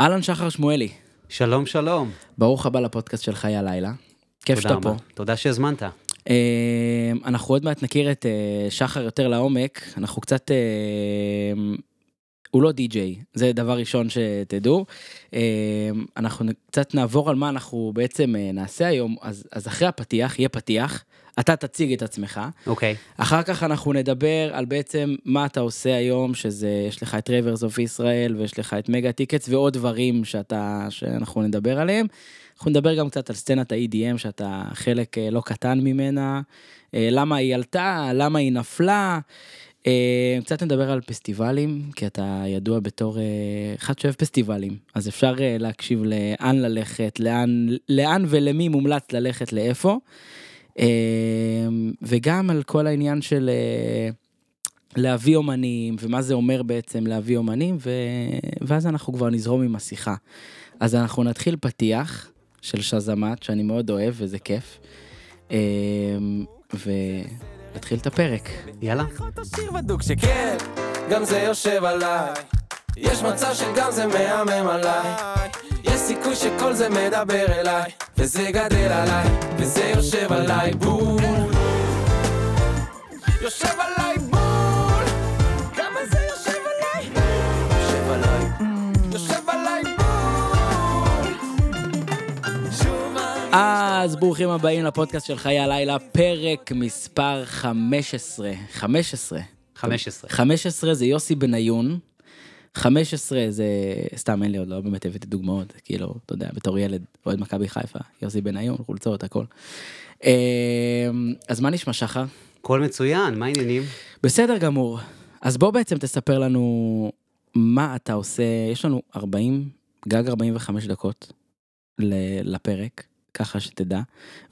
אהלן שחר שמואלי, שלום שלום. ברוך הבא לפודקאסט של חיי הלילה. כיף שאתה פה. תודה שהזמנת. אה, אנחנו עוד מעט נכיר את אה, שחר יותר לעומק, אנחנו קצת... אה, הוא לא די-ג'יי, זה דבר ראשון שתדעו. אה, אנחנו קצת נעבור על מה אנחנו בעצם אה, נעשה היום, אז, אז אחרי הפתיח, יהיה פתיח, אתה תציג את עצמך, אוקיי. אחר כך אנחנו נדבר על בעצם מה אתה עושה היום, שזה, יש לך את Ravers of Israel ויש לך את Mega Tickets ועוד דברים שאתה, שאנחנו נדבר עליהם. אנחנו נדבר גם קצת על סצנת ה-EDM שאתה חלק אה, לא קטן ממנה, אה, למה היא עלתה, למה היא נפלה. אה, קצת נדבר על פסטיבלים, כי אתה ידוע בתור אחד שאוהב פסטיבלים, אז אפשר להקשיב לאן ללכת, לאן, לאן ולמי מומלץ ללכת לאיפה. אה, וגם על כל העניין של אה, להביא אומנים, ומה זה אומר בעצם להביא אומנים, ו... ואז אנחנו כבר נזרום עם השיחה. אז אנחנו נתחיל פתיח של שזמת, שאני מאוד אוהב וזה כיף, אה, ונתחיל את הפרק. יאללה. גם זה יושב עליי. יש מצב שגם זה מהמם עליי. יש סיכוי שכל זה מדבר אליי, וזה גדל עליי, וזה יושב עליי בול. יושב עליי בול. כמה זה יושב עליי? יושב עליי. יושב עליי בול. אז ברוכים הבאים לפודקאסט של חיי הלילה, פרק מספר 15. 15. 15. 15 זה יוסי בניון. 15 זה סתם אין לי עוד לא באמת הבאתי דוגמאות כאילו אתה יודע בתור ילד אוהד מכבי חיפה יוסי בניון חולצות הכל. אה, אז מה נשמע שחר? הכל מצוין, מה העניינים? בסדר גמור. אז בוא בעצם תספר לנו מה אתה עושה יש לנו 40 גג 45 דקות לפרק ככה שתדע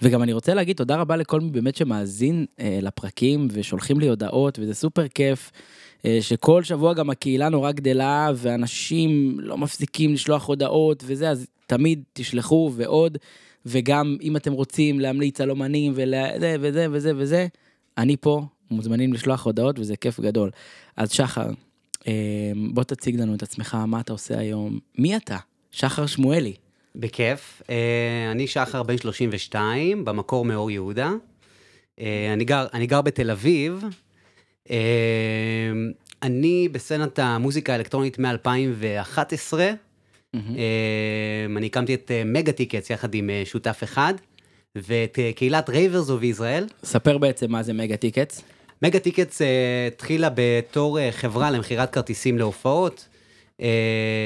וגם אני רוצה להגיד תודה רבה לכל מי באמת שמאזין אה, לפרקים ושולחים לי הודעות וזה סופר כיף. אה, שכל שבוע גם הקהילה נורא גדלה ואנשים לא מפסיקים לשלוח הודעות וזה אז תמיד תשלחו ועוד וגם אם אתם רוצים להמליץ על אומנים וזה וזה וזה וזה אני פה מוזמנים לשלוח הודעות וזה כיף גדול. אז שחר אה, בוא תציג לנו את עצמך מה אתה עושה היום מי אתה שחר שמואלי בכיף. אה, אני שחר בן 32, במקור מאור יהודה. אני גר, אני גר בתל אביב. אה, אני בסצנת המוזיקה האלקטרונית מ-2011. אני הקמתי את אה, Mega Tickets יחד עם אה, שותף אחד, ואת אה, קהילת Ravers of Israel. ספר בעצם מה זה Mega Tickets. Mega Tickets התחילה בתור חברה למכירת כרטיסים להופעות,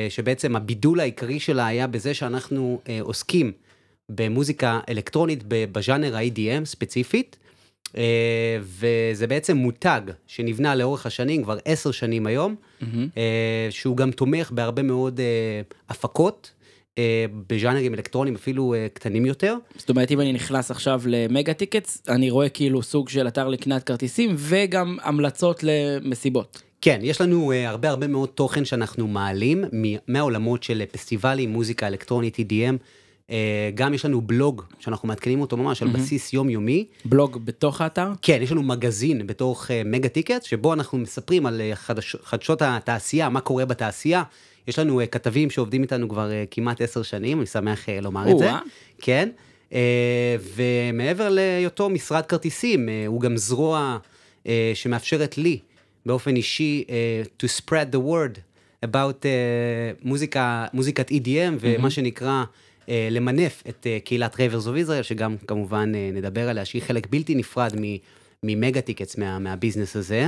שבעצם הבידול העיקרי שלה היה בזה שאנחנו עוסקים במוזיקה אלקטרונית בז'אנר ה-EDM ספציפית, וזה בעצם מותג שנבנה לאורך השנים, כבר עשר שנים היום, אה, שהוא גם תומך בהרבה מאוד אה, הפקות. אה, בז'אנרים אלקטרונים אפילו אה, קטנים יותר. זאת אומרת אם אני נכנס עכשיו ל Mega Tickets אני רואה כאילו סוג של אתר לקניית כרטיסים וגם המלצות למסיבות. כן, יש לנו אה, הרבה הרבה מאוד תוכן שאנחנו מעלים מהעולמות של פסטיבלים, מוזיקה אלקטרונית, EDM. אה, גם יש לנו בלוג שאנחנו מעדכנים אותו ממש על בסיס יומיומי. בלוג בתוך האתר. כן, יש לנו מגזין בתוך אה, Mega Ticket, שבו אנחנו מספרים על אה, חדש, חדשות התעשייה, מה קורה בתעשייה. יש לנו אה, כתבים שעובדים איתנו כבר אה, כמעט עשר שנים, אני שמח אה, לומר את זה. כן, אה, ומעבר להיותו משרד כרטיסים, אה, הוא גם זרוע אה, שמאפשרת לי באופן אישי uh, to spread the word about אה, מוזיקה, מוזיקת EDM ומה שנקרא אה, למנף את אה, קהילת Ravers of Israel, שגם כמובן אה, נדבר עליה, שהיא חלק בלתי נפרד מ Mega Tickets מה, מהביזנס הזה.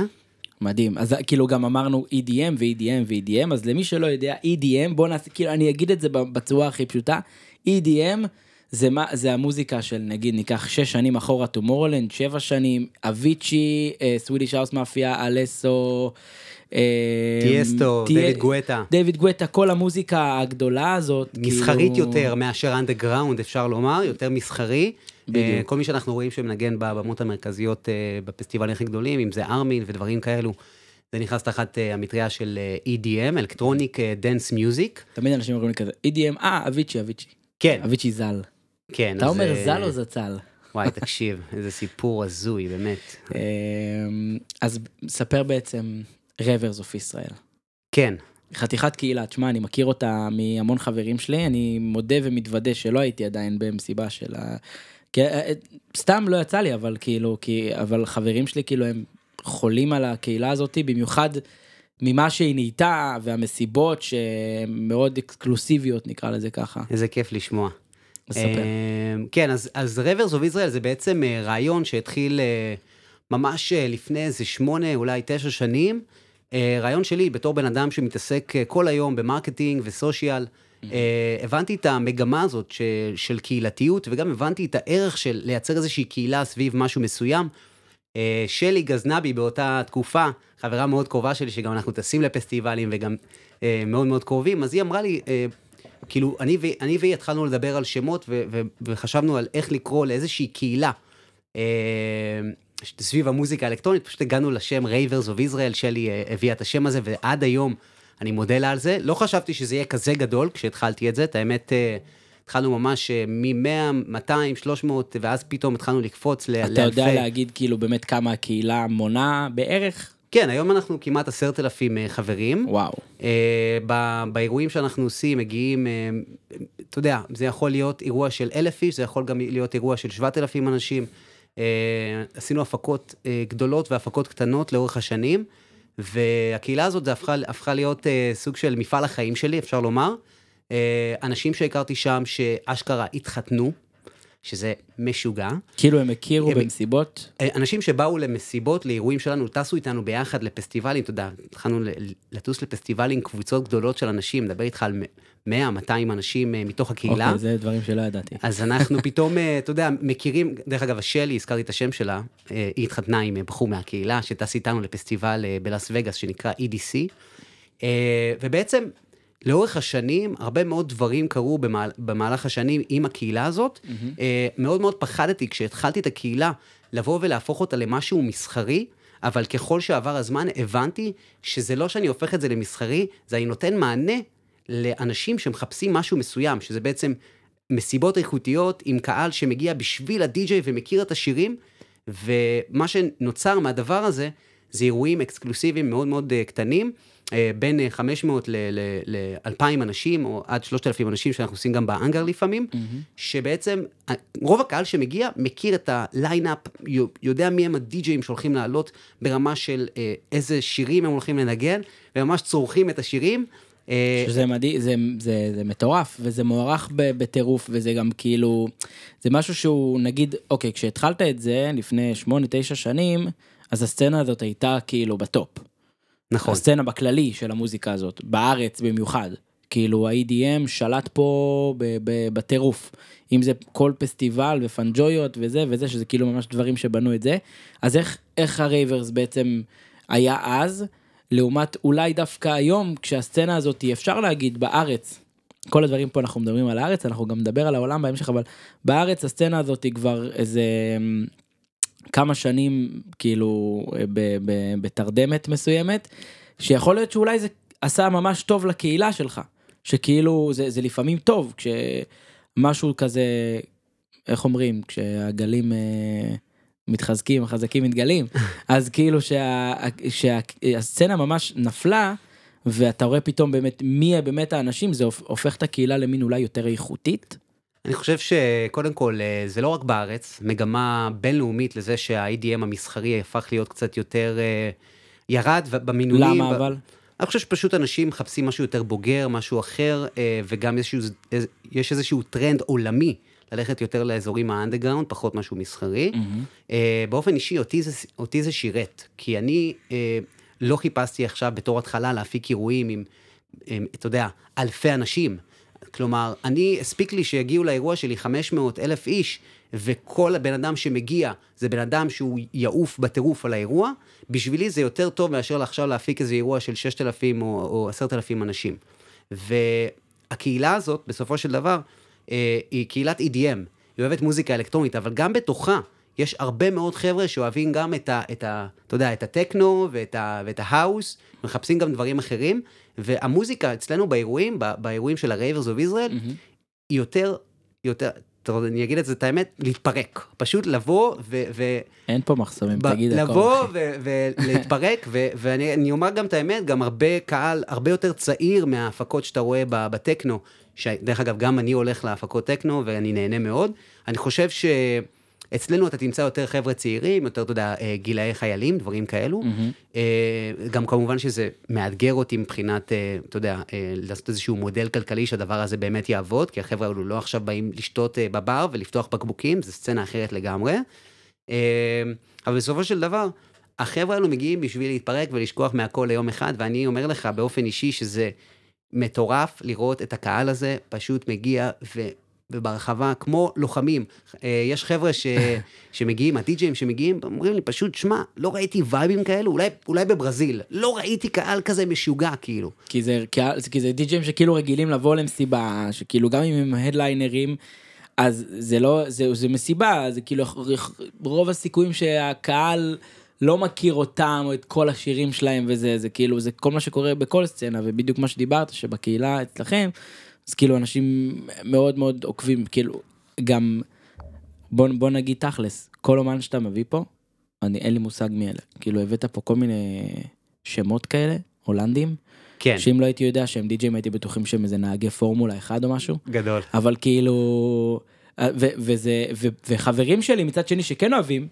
מדהים אז כאילו גם אמרנו EDM ו-EDM ו-EDM אז למי שלא יודע EDM בוא נעשה כאילו אני אגיד את זה בצורה הכי פשוטה EDM זה מה זה המוזיקה של נגיד ניקח 6 שנים אחורה Tomorrowland 7 שנים אביצ'י Swedish House Mafia Alesso. אה, טיאסטו, דויד גואטה. דיוויד גואטה כל המוזיקה הגדולה הזאת מסחרית כאילו- יותר מאשר אנדרגראונד, אפשר לומר, יותר מסחרי. בדיוק. אה, כל מי שאנחנו רואים שמנגן בבמות המרכזיות אה, בפסטיבלים הכי גדולים, אם זה ארמין ודברים כאלו, זה נכנס תחת המטריה של EDM, Electronic Dance Music. תמיד אנשים אומרים לי כזה EDM אה אביצ'י אביצ'י כן, אביצ'י ז"ל כן. אתה אומר ז"ל או זצ"ל. וואי, תקשיב, איזה סיפור הזוי, באמת. אמ, אז ספר בעצם Ravers of Israel. כן, חתיכת קהילה, תשמע, אני מכיר אותה מהמון חברים שלי, אני מודה ומתוודה שלא הייתי עדיין במסיבה של ה... כי, אה, סתם לא יצא לי, אבל כאילו, כי, אבל חברים שלי כאילו הם חולים על הקהילה הזאתי, במיוחד ממה שהיא נהייתה, והמסיבות שהן מאוד אקסקלוסיביות, נקרא לזה ככה. איזה כיף לשמוע. מספר. אה, כן, אז, Ravers of Israel זה בעצם אה, רעיון שהתחיל אה, ממש אה, לפני איזה שמונה, אולי תשע שנים. אה, רעיון שלי בתור בן אדם שמתעסק אה, כל היום ב marketing ו social. אה, הבנתי את המגמה הזאת של, קהילתיות, וגם הבנתי את הערך של לייצר איזושהי קהילה סביב משהו מסוים. שלי גזנבי באותה תקופה, חברה מאוד קרובה שלי, שגם אנחנו טסים לפסטיבלים וגם מאוד מאוד קרובים, אז היא אמרה לי, כאילו, אני, ו- אני והיא התחלנו לדבר על שמות ו- ו- וחשבנו על איך לקרוא לאיזושהי קהילה סביב המוזיקה האלקטרונית, פשוט הגענו לשם Ravers of Israel, שלי אה, הביאה את השם הזה, ועד היום אני מודה לה על זה. לא חשבתי שזה יהיה כזה גדול כשהתחלתי את זה, את האמת, אה, התחלנו ממש מ-100, 200, 300, ואז פתאום התחלנו לקפוץ לאלפי. אתה יודע להגיד כאילו באמת כמה הקהילה מונה בערך? כן, היום אנחנו כמעט עשרת אלפים אה, חברים. וואו. אה, ב- באירועים שאנחנו עושים מגיעים, אה, אתה יודע, זה יכול להיות אירוע של אלף איש, זה יכול גם להיות אירוע של שבעת אלפים אנשים. אה, עשינו הפקות אה, גדולות והפקות קטנות לאורך השנים, והקהילה הזאת זה הפכה, הפכה להיות אה, סוג של מפעל החיים שלי, אפשר לומר. אה, אנשים שהכרתי שם שאשכרה התחתנו, שזה משוגע. כאילו הם הכירו הם- במסיבות? אה, אנשים שבאו למסיבות, לאירועים שלנו, טסו איתנו ביחד לפסטיבלים, אתה יודע, התחלנו לטוס לפסטיבלים, קבוצות גדולות של אנשים, מדבר איתך על 100, 200 אנשים אה, מתוך הקהילה. אוקיי, זה דברים שלא ידעתי. אז אנחנו פתאום, אה, אתה יודע, מכירים, דרך אגב, השלי, הזכרתי את השם שלה, היא התחתנה עם בחור מהקהילה, שטס איתנו לפסטיבל בלאס וגאס שנקרא EDC, ובעצם, לאורך השנים, הרבה מאוד דברים קרו במהל, במהלך השנים עם הקהילה הזאת. אה, מאוד מאוד פחדתי כשהתחלתי את הקהילה, לבוא ולהפוך אותה למשהו מסחרי, אבל ככל שעבר הזמן, הבנתי שזה לא שאני הופך את זה למסחרי, זה אני נותן מענה לאנשים שמחפשים משהו מסוים, שזה בעצם מסיבות איכותיות עם קהל שמגיע בשביל הדי-ג'יי ומכיר את השירים, ומה שנוצר מהדבר הזה, זה אירועים אקסקלוסיביים מאוד מאוד אה, קטנים, אה, בין אה, 500 ל-2,000 אנשים, או עד 3,000 אנשים שאנחנו עושים גם בהאנגר לפעמים, שבעצם אה, רוב הקהל שמגיע מכיר את ה lineup, יו- יודע מי הם הדי-ג'אים שהולכים לעלות ברמה של אה, איזה שירים הם הולכים לנגן, וממש צורכים את השירים. אה, שזה מדהים, זה, זה, זה מטורף, וזה מוערך בטירוף, וזה גם כאילו, זה משהו שהוא, נגיד, אוקיי, כשהתחלת את זה לפני 8-9 שנים, אז הסצנה הזאת הייתה כאילו בטופ. נכון. הסצנה בכללי של המוזיקה הזאת, בארץ במיוחד. כאילו ה-EDM שלט פה ב- ב- בטירוף. אם זה כל פסטיבל ופאנג'ויות וזה וזה, שזה כאילו ממש דברים שבנו את זה. אז איך, איך ה Ravers בעצם היה אז, לעומת אולי דווקא היום, כשהסצנה הזאת, אפשר להגיד, בארץ, כל הדברים פה אנחנו מדברים על הארץ, אנחנו גם נדבר על העולם בהמשך, אבל בארץ הסצנה הזאת היא כבר איזה כמה שנים כאילו ב- בתרדמת מסוימת, שיכול להיות שאולי זה עשה ממש טוב לקהילה שלך, שכאילו זה, זה לפעמים טוב, כשמשהו כזה, איך אומרים, כשהגלים אה, מתחזקים, החזקים מתגלים, אז כאילו שה, שהסצנה ממש נפלה, ואתה רואה פתאום באמת מי באמת האנשים, זה הופ- הופך את הקהילה למין אולי יותר איכותית. אני חושב שקודם כל, אה, זה לא רק בארץ, מגמה בינלאומית לזה שה-IDM המסחרי הפך להיות קצת יותר אה, ירד במינונים. למה אבל? אני חושב שפשוט אנשים מחפשים משהו יותר בוגר, משהו אחר, אה, וגם איזשהו, איז- יש איזשהו טרנד עולמי ללכת יותר לאזורים האנדרגראונד, פחות משהו מסחרי. אה, באופן אישי, אותי זה, אותי זה שירת, כי אני לא חיפשתי עכשיו בתור התחלה להפיק אירועים עם, עם, אתה יודע, אלפי אנשים. כלומר, אני, הספיק לי שיגיעו לאירוע שלי 500 אלף איש, וכל בן אדם שמגיע זה בן אדם שהוא יעוף בטירוף על האירוע, בשבילי זה יותר טוב מאשר עכשיו להפיק איזה אירוע של 6,000 או, או 10,000 אנשים. והקהילה הזאת, בסופו של דבר, אה, היא קהילת EDM, היא אוהבת מוזיקה אלקטרונית, אבל גם בתוכה יש הרבה מאוד חבר'ה שאוהבים גם את ה... את ה אתה יודע, את הטכנו ואת, ה, ואת ההאוס, מחפשים גם דברים אחרים, והמוזיקה אצלנו באירועים, ב- באירועים של ה-Ravers of Israel, היא יותר, יותר, יודע, אני אגיד את זה את האמת, להתפרק. פשוט לבוא ו... ו- אין פה מחסומים, ב- תגיד הכל. לבוא. ו- ולהתפרק, ו- ואני אני אומר גם את האמת, גם הרבה קהל, הרבה יותר צעיר מההפקות שאתה רואה ב- בטכנו, שדרך אגב, גם אני הולך להפקות טכנו ואני נהנה מאוד. אני חושב שאצלנו אתה תמצא יותר חבר'ה צעירים, יותר, אתה יודע, אה, גילאי חיילים, דברים כאלו. אה, גם כמובן שזה מאתגר אותי מבחינת, אה, אתה יודע, לעשות איזשהו מודל כלכלי שהדבר הזה באמת יעבוד, כי החבר'ה האלו לא עכשיו באים לשתות בבר ולפתוח בקבוקים, זו סצנה אחרת לגמרי. אבל בסופו של דבר, החבר'ה האלו מגיעים בשביל להתפרק ולשכוח מהכל ליום אחד, ואני אומר לך באופן אישי שזה מטורף לראות את הקהל הזה פשוט מגיע ו... וברחבה, כמו לוחמים. אה, יש חבר'ה ש... שמגיעים, הדי-ג'אים שמגיעים, אומרים לי פשוט, שמע, לא ראיתי וייבים כאלו, אולי, אולי בברזיל, לא ראיתי קהל כזה משוגע, כאילו. כי זה, כי, זה די-ג'ים שכאילו רגילים לבוא למסיבה, שכאילו גם אם הם הדליינרים, אז זה לא, זה, זה מסיבה, זה כאילו רוב הסיכויים שהקהל לא מכיר אותם או את כל השירים שלהם וזה, זה כאילו, זה כל מה שקורה בכל סצנה, ובדיוק מה שדיברת, שבקהילה אצלכם, אז כאילו אנשים מאוד מאוד עוקבים, כאילו, גם, בוא, בוא נגיד תכלס, כל אומן שאתה מביא פה, אני אין לי מושג מי אלה, כאילו הבאת פה כל מיני שמות כאלה, הולנדים, כן, שאם לא הייתי יודע שהם די-ג'ים הייתי בטוחים שהם איזה נהגי פורמולה אחד או משהו, גדול. אבל כאילו, ו- וזה, ו- וחברים שלי מצד שני שכן אוהבים,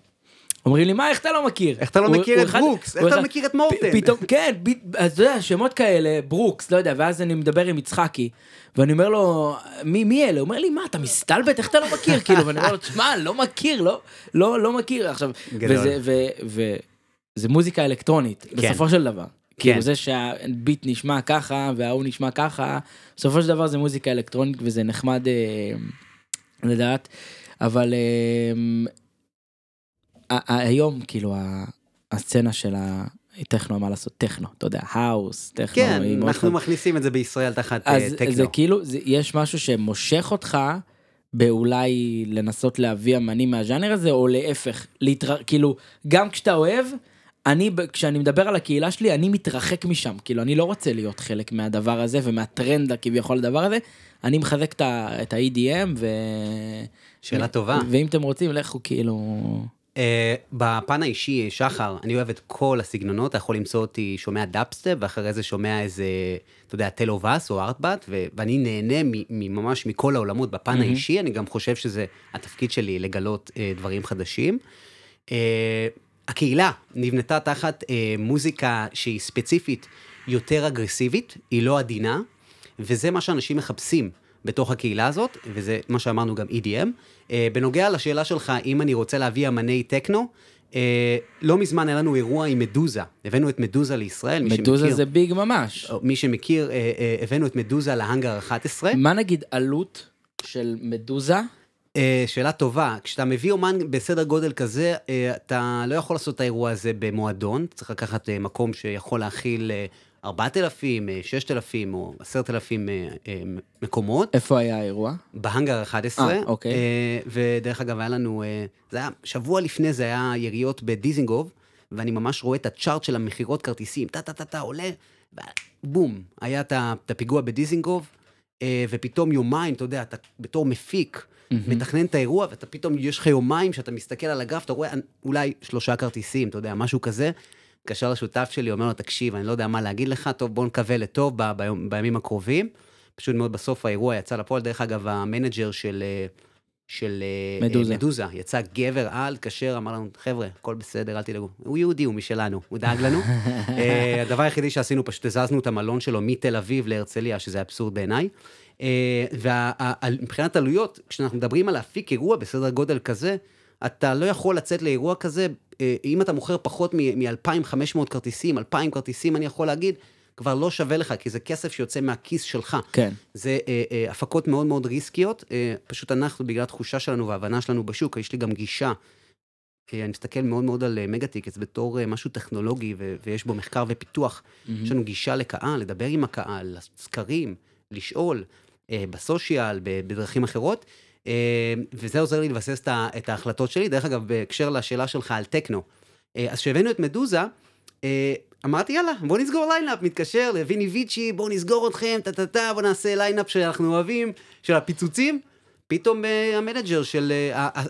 אומרים לי מה איך אתה לא מכיר? איך אתה לא מכיר את ברוקס? איך אתה לא מכיר את מורטן? פתאום, כן, אז אתה יודע, שמות כאלה, ברוקס, לא יודע, ואז אני מדבר עם יצחקי, ואני אומר לו, מי, מי אלה? הוא אומר לי, מה, אתה מסתלבט, איך אתה לא מכיר? כאילו, ואני אומר לו, תשמע, לא מכיר, לא, לא, לא מכיר. עכשיו. וזה, מוזיקה אלקטרונית, כן. בסופו של דבר. כן. כאילו זה שהביט נשמע ככה, וההוא נשמע ככה, בסופו של דבר זה מוזיקה אלקטרונית וזה נחמד אה, לדעת, אבל אה, היום, כאילו, ה- הסצנה של הטכנו, מה לעשות, טכנו, אתה יודע, האוס, טכנו, כן, אנחנו מכניסים את זה בישראל תחת אה, אז זה טכנו. כאילו, זה, יש משהו שמושך אותך באולי לנסות להביא אמנים מהז'אנר הזה, או להפך, להתר... כאילו, גם כשאתה אוהב, אני, כשאני מדבר על הקהילה שלי, אני מתרחק משם, כאילו, אני לא רוצה להיות חלק מהדבר הזה ומהטרנד הכביכול לדבר הזה, אני מחזק ה- את ה-EDM, ו... שאלה טובה. ואם אתם רוצים, לכו כאילו... אה, בפן האישי, שחר, אני אוהב את כל הסגנונות, אתה יכול למצוא אותי שומע דאפסטפ, ואחרי זה שומע איזה, אתה יודע, Tale Of Us או ARTBAT, ו- ואני נהנה ממש מכל העולמות בפן מהמם. האישי, אני גם חושב שזה התפקיד שלי לגלות אה, דברים חדשים. אה, הקהילה נבנתה תחת אה, מוזיקה שהיא ספציפית יותר אגרסיבית, היא לא עדינה, וזה מה שאנשים מחפשים בתוך הקהילה הזאת, וזה מה שאמרנו גם EDM. אה, בנוגע לשאלה שלך, אם אני רוצה להביא אמני טכנו, אה, לא מזמן היה לנו אירוע עם מדוזה, הבאנו את מדוזה לישראל, מדוזה שמכיר, זה ביג ממש. מי שמכיר, אה, אה, הבאנו את מדוזה להאנגר 11. מה נגיד עלות של מדוזה? אה, שאלה טובה, כשאתה מביא אומן בסדר גודל כזה, אה, אתה לא יכול לעשות את האירוע הזה במועדון, צריך לקחת אה, מקום שיכול להכיל אה, 4,000, אה, 6,000 או 10,000 אה, אה, מקומות, איפה היה האירוע? בהאנגר 11. אה, אוקיי. אה, ודרך אגב, היה לנו, אה, זה היה, שבוע לפני זה היה יריות בדיזינגוף, ואני ממש רואה את הצ'ארט של המכירות כרטיסים, טה-טה-טה, עולה, ובום, היה את הפיגוע בדיזינגוף, אה, ופתאום יומיים, אתה יודע, אתה בתור מפיק, מתכנן את האירוע, ואתה פתאום, יש לך יומיים שאתה מסתכל על הגרף, אתה רואה אולי שלושה כרטיסים, אתה יודע, משהו כזה. מתקשר לשותף שלי, אומר לו, תקשיב, אני לא יודע מה להגיד לך, טוב, בוא נקווה לטוב ב- ביום, בימים הקרובים. פשוט מאוד בסוף האירוע יצא לפועל, דרך אגב, ה manager של, אה, של אה, מדוזה. אה, מדוזה, יצא גבר על, התקשר, אמר לנו, חבר'ה, הכל בסדר, אל תדאגו. הוא יהודי, הוא משלנו, הוא דאג לנו. אה, הדבר היחידי שעשינו, פשוט הזזנו את המלון שלו מתל אביב להרצליה, שזה אבסורד בעיניי. ומבחינת עלויות, כשאנחנו מדברים על להפיק אירוע בסדר גודל כזה, אתה לא יכול לצאת לאירוע כזה, אה, אם אתה מוכר פחות מ-2,500 כרטיסים, 2,000 כרטיסים, אני יכול להגיד, כבר לא שווה לך, כי זה כסף שיוצא מהכיס שלך. כן. זה אה, אה, הפקות מאוד מאוד ריסקיות, אה, פשוט אנחנו, בגלל התחושה שלנו וההבנה שלנו בשוק, יש לי גם גישה. אה, אני מסתכל מאוד מאוד על אה, מגה טיקטס בתור אה, משהו טכנולוגי, ו- ויש בו מחקר ופיתוח. יש לנו גישה לקהל, לדבר עם הקהל, לעשות סקרים, לשאול, אה, ב social, ב- בדרכים אחרות, וזה עוזר לי לבסס את ההחלטות שלי. דרך אגב, בהקשר לשאלה שלך על טכנו, אה, אז כשהבאנו את מדוזה, אה, אמרתי, יאללה, בוא נסגור lineup, מתקשר ל Vini Vici, בוא נסגור אתכם, טה-טה-טה, בוא נעשה lineup שאנחנו אוהבים, של הפיצוצים. פתאום אה, ה manager של,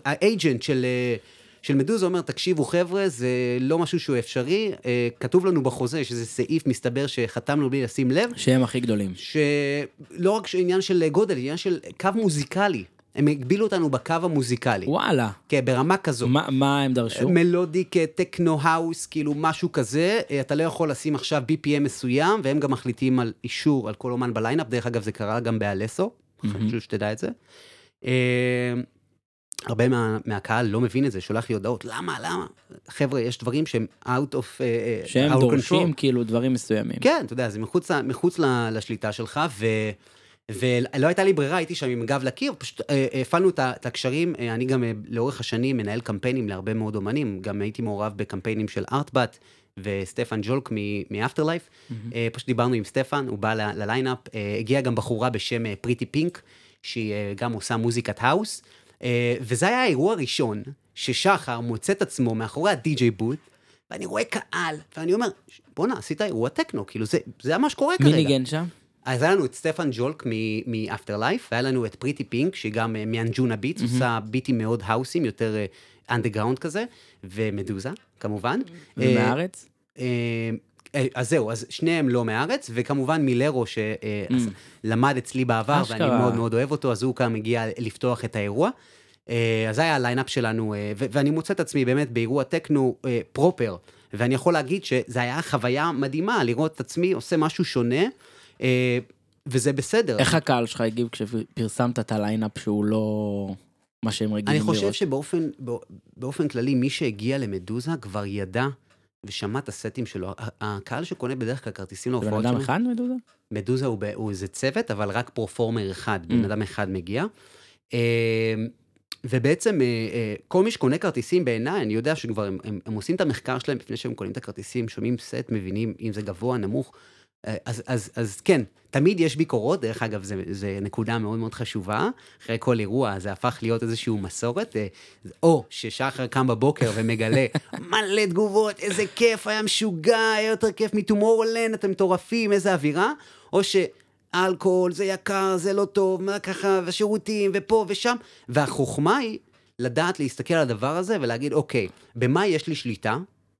ה agent של, אה, של מדוזה אומר, תקשיבו חבר'ה, זה לא משהו שהוא אפשרי, אה, כתוב לנו בחוזה שזה סעיף, מסתבר שחתמנו בלי לשים לב, שהם הכי גדולים. שלא רק עניין של גודל, עניין של קו מוזיקלי. הם הגבילו אותנו בקו המוזיקלי. וואלה. כן, ברמה כזו. מה, מה הם דרשו? מלודיק, אה, טכנו האוס, כאילו משהו כזה, אה, אתה לא יכול לשים עכשיו BPM מסוים, והם גם מחליטים על אישור על כל אומן ב ליינאפ, דרך אגב זה קרה גם באלסו, חשוב שתדע את זה. אה, הרבה מה, מהקהל לא מבין את זה, שולח לי הודעות, למה, למה? חבר'ה, יש דברים שהם out of אה, שהם out of דורשים control. כאילו דברים מסוימים. כן, אתה יודע, זה מחוץ, מחוץ לשליטה שלך, ו... ולא הייתה לי ברירה, הייתי שם עם גב לקיר, פשוט אה, אה, הפעלנו את הקשרים, אה, אני גם אה, לאורך השנים מנהל קמפיינים להרבה מאוד אומנים, גם הייתי מעורב בקמפיינים של ארטבאט וסטפן ג'ולק מ Afterlife, פשוט דיברנו עם סטפן, הוא בא לליינאפ, אה, הגיעה גם בחורה בשם אה, Pretty Pink, שהיא אה, גם עושה מוזיקת האוס, אה, וזה היה האירוע הראשון ששחר מוצא את עצמו מאחורי ה DJ booth, ואני רואה קהל, ואני אומר, בואנה, עשית אירוע טכנו, כאילו זה, זה מה שקורה מי כרגע. ניגן שם? אז היה לנו את סטפן ג'ולק מ Afterlife, והיה לנו את Pretty Pink, שהיא גם אה, מאנג'ונה ביטס, עושה ביטים מאוד האוסים, יותר אנדרגראונד כזה, ומדוזה, כמובן. אה, ומהארץ? אה, אה, אז זהו, אז שניהם לא מהארץ, וכמובן מילרו שלמד אצלי בעבר, ואני אשכרה. מאוד מאוד אוהב אותו, אז הוא כאן מגיע לפתוח את האירוע. אה, אז זה היה הליינאפ שלנו, אה, ו- ואני מוצא את עצמי באמת באירוע טכנו אה, proper, ואני יכול להגיד שזה היה חוויה מדהימה, לראות את עצמי עושה משהו שונה, אה, וזה בסדר. איך הקהל שלך הגיב כשפרסמת את הליינאפ שהוא לא מה שהם רגילים אני לראות? חושב שבאופן בא- באופן כללי, מי שהגיע למדוזה כבר ידע ושמע את הסטים שלו. הקהל שקונה בדרך כלל כרטיסים זה בן להופעות אדם אחד מדוזה? מדוזה הוא, הוא איזה צוות, אבל רק performer אחד, בן Mm. אדם אחד מגיע. אה, ובעצם אה, אה, כל מי שקונה כרטיסים בעיניי, אני יודע שכבר הם, הם, הם עושים את המחקר שלהם לפני שהם קונים את הכרטיסים, שומעים סט, מבינים אם זה גבוה, נמוך. אה, אז, אז, אז כן, תמיד יש ביקורות, דרך אגב, זו נקודה מאוד מאוד חשובה. אחרי כל אירוע זה הפך להיות איזושהי מסורת, אה, או ששחר קם בבוקר ומגלה מלא תגובות, איזה כיף, היה משוגע, היה יותר כיף מטומורלנד, אתם מטורפים, איזה אווירה, או ש... אלכוהול, זה יקר, זה לא טוב, מה ככה, ושירותים, ופה ושם. והחוכמה היא לדעת להסתכל על הדבר הזה ולהגיד, אוקיי, במה יש לי שליטה?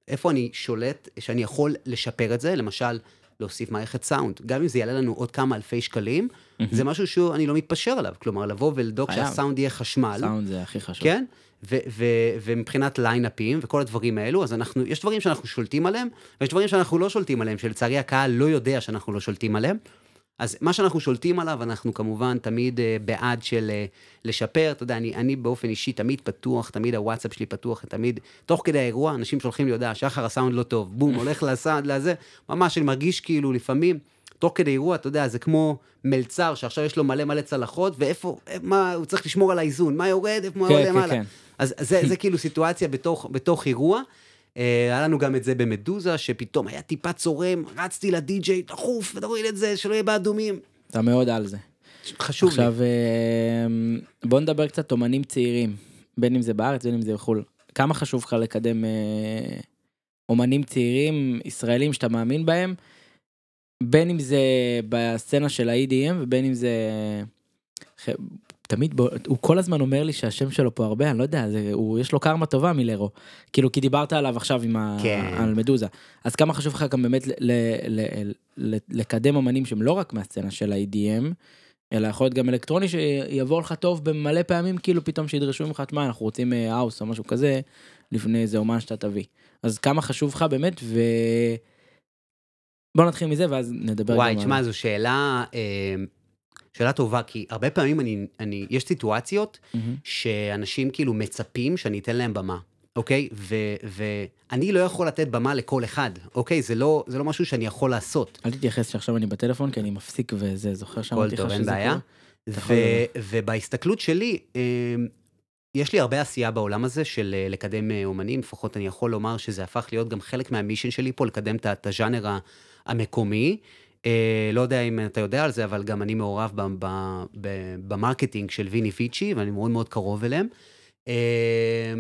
איפה אני שולט, שאני יכול לשפר את זה? למשל, להוסיף מערכת סאונד. גם אם זה יעלה לנו עוד כמה אלפי שקלים, זה משהו שאני לא מתפשר עליו. כלומר, לבוא ולדאוג. שהסאונד יהיה חשמל. סאונד זה הכי חשוב. כן? ו- ו- ומבחינת ליינאפים וכל הדברים האלו, אז אנחנו, יש דברים שאנחנו שולטים עליהם, ויש דברים שאנחנו לא שולטים עליהם, שלצערי הקהל לא יודע שאנחנו לא שולטים עליהם. אז מה שאנחנו שולטים עליו, אנחנו כמובן תמיד uh, בעד של uh, לשפר, אתה יודע, אני, אני באופן אישי תמיד פתוח, תמיד הוואטסאפ שלי פתוח, תמיד, תוך כדי האירוע, אנשים שולחים לי הודעה, שחר הסאונד לא טוב, בום, הולך לסאונד, לזה, ממש אני מרגיש כאילו לפעמים, תוך כדי אירוע, אתה יודע, זה כמו מלצר שעכשיו יש לו מלא מלא צלחות, ואיפה, מה, הוא צריך לשמור על האיזון, מה יורד, איפה מה כן, עולה כן, למעלה. כן. אז זה, זה כאילו סיטואציה בתוך, בתוך אירוע. אה, היה לנו גם את זה במדוזה, שפתאום היה טיפה צורם, רצתי לדי-ג'יי, דחוף, תוריד את זה, שלא יהיה באדומים. אתה מאוד על זה. חשוב לי. עכשיו, אה, בוא נדבר קצת אומנים צעירים, בין אם זה בארץ, בין אם זה בחו"ל. כמה חשוב לך לקדם אה, אומנים צעירים, ישראלים שאתה מאמין בהם, בין אם זה בסצנה של ה-EDM ובין אם זה... תמיד, בו, הוא כל הזמן אומר לי שהשם שלו פה הרבה, אני לא יודע, זה, הוא, יש לו קרמה טובה מלרו. כאילו, כי דיברת עליו עכשיו עם ה... כן. על מדוזה. אז כמה חשוב לך גם באמת ל, ל, ל, ל, לקדם אמנים שהם לא רק מהסצנה של ה-EDM, אלא יכול להיות גם אלקטרוני שיבוא לך טוב במלא פעמים, כאילו פתאום שידרשו ממך, תשמע, אנחנו רוצים אה, האוס או משהו כזה, לפני איזה אומן שאתה תביא. אז כמה חשוב לך באמת, ו... בוא נתחיל מזה ואז נדבר וואי, תשמע, זו שאלה, אה, שאלה טובה, כי הרבה פעמים אני, אני, יש סיטואציות מהמם. שאנשים כאילו מצפים שאני אתן להם במה, אוקיי? ו, ואני לא יכול לתת במה לכל אחד, אוקיי? זה לא, זה לא משהו שאני יכול לעשות. אל תתייחס שעכשיו אני בטלפון, כי אני מפסיק וזה, זוכר שאמרתי לך טוב, שזה אין בעיה. אתה יכול ו- לדבר. ובהסתכלות שלי, אה, יש לי הרבה עשייה בעולם הזה של אה, לקדם אה, אומנים, לפחות אני יכול לומר שזה הפך להיות גם חלק מהמישן שלי פה, לקדם את הז'אנר המקומי. אה, לא יודע אם אתה יודע על זה, אבל גם אני מעורב ב marketing של ויני ויצ'י, ואני מאוד מאוד קרוב אליהם. אה,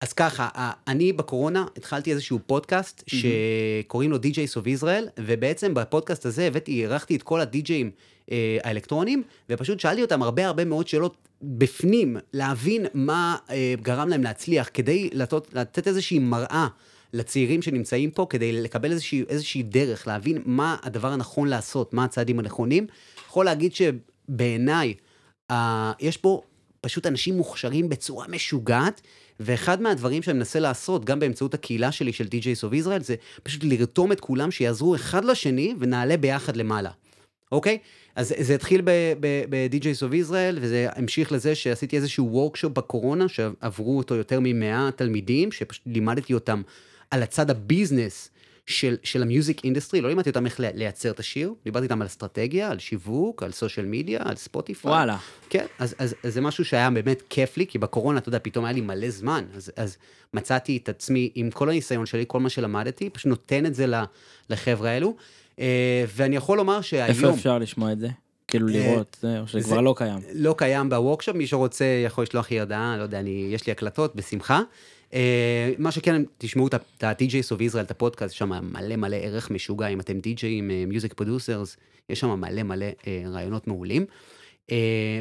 אז ככה, אני בקורונה התחלתי איזשהו פודקאסט שקוראים לו DJs of Israel, ובעצם בפודקאסט הזה הבאתי, אירחתי את כל הדי-ג'אים אה, האלקטרונים, ופשוט שאלתי אותם הרבה הרבה מאוד שאלות בפנים, להבין מה אה, גרם להם להצליח, כדי לתת, לתת איזושהי מראה לצעירים שנמצאים פה, כדי לקבל איזושהי, איזושהי דרך, להבין מה הדבר הנכון לעשות, מה הצעדים הנכונים. יכול להגיד שבעיניי, אה, יש פה פשוט אנשים מוכשרים בצורה משוגעת, ואחד מהדברים שאני מנסה לעשות, גם באמצעות הקהילה שלי של DJs of Israel, זה פשוט לרתום את כולם שיעזרו אחד לשני ונעלה ביחד למעלה. אוקיי? אז זה התחיל ב-DJs of Israel, וזה המשיך לזה שעשיתי איזשהו וורקשופ בקורונה, שעברו אותו יותר מ-100 תלמידים, שפשוט לימדתי אותם על הצד ה business של, של ה music industry, לא לימדתי אותם איך לייצר את השיר, דיברתי איתם על אסטרטגיה, על שיווק, על סושיאל מדיה, על ספוטיפיי. וואלה. כן, אז, אז, אז זה משהו שהיה באמת כיף לי, כי בקורונה, אתה יודע, פתאום היה לי מלא זמן, אז, אז מצאתי את עצמי עם כל הניסיון שלי, כל מה שלמדתי, פשוט נותן את זה לחבר'ה האלו. אה, ואני יכול לומר שהיום... איפה אפשר לשמוע את זה? כאילו אה, לראות, זה, או שזה כבר לא קיים. לא קיים ב workshop, מי שרוצה יכול לשלוח לי הודעה, לא יודע, אני, יש לי הקלטות, בשמחה. Uh, מה שכן, תשמעו את ה-DJs of Israel, את הפודקאסט, שם מלא מלא ערך משוגע, אם אתם DJ ים, music producers, יש שם מלא מלא uh, רעיונות מעולים. Uh,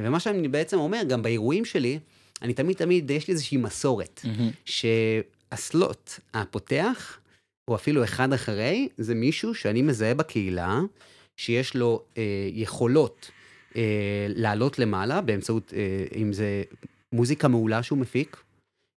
ומה שאני בעצם אומר, גם באירועים שלי, אני תמיד תמיד, יש לי איזושהי מסורת, Mm-hmm. שה slot הפותח, או אפילו אחד אחרי, זה מישהו שאני מזהה בקהילה, שיש לו אה, יכולות אה, לעלות למעלה באמצעות, אה, אם זה מוזיקה מעולה שהוא מפיק,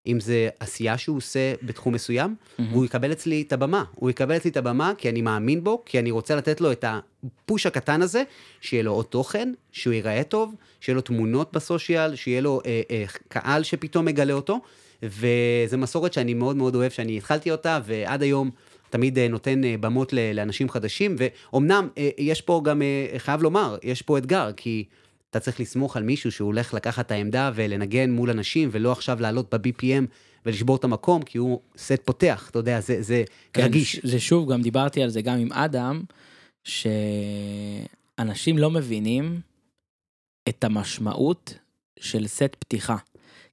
אם זה עשייה שהוא עושה בתחום מסוים, Mm-hmm. והוא יקבל אצלי את הבמה. הוא יקבל אצלי את הבמה כי אני מאמין בו, כי אני רוצה לתת לו את הפוש הקטן הזה, שיהיה לו עוד תוכן, שהוא ייראה טוב, שיהיה לו תמונות בסושיאל, שיהיה לו אה, אה, קהל שפתאום מגלה אותו, וזו מסורת שאני מאוד מאוד אוהב, שאני התחלתי אותה, ועד היום תמיד אה, נותן אה, במות לאנשים חדשים, ואומנם אה, יש פה גם, חייב לומר, יש פה אתגר, כי אתה צריך לסמוך על מישהו שהוא הולך לקחת את העמדה ולנגן מול אנשים, ולא עכשיו לעלות ב-BPM ולשבור את המקום, כי הוא סט פותח, אתה יודע, זה, זה כן, רגיש. זה שוב, גם דיברתי על זה גם עם אדם, שאנשים לא מבינים את המשמעות של סט פתיחה.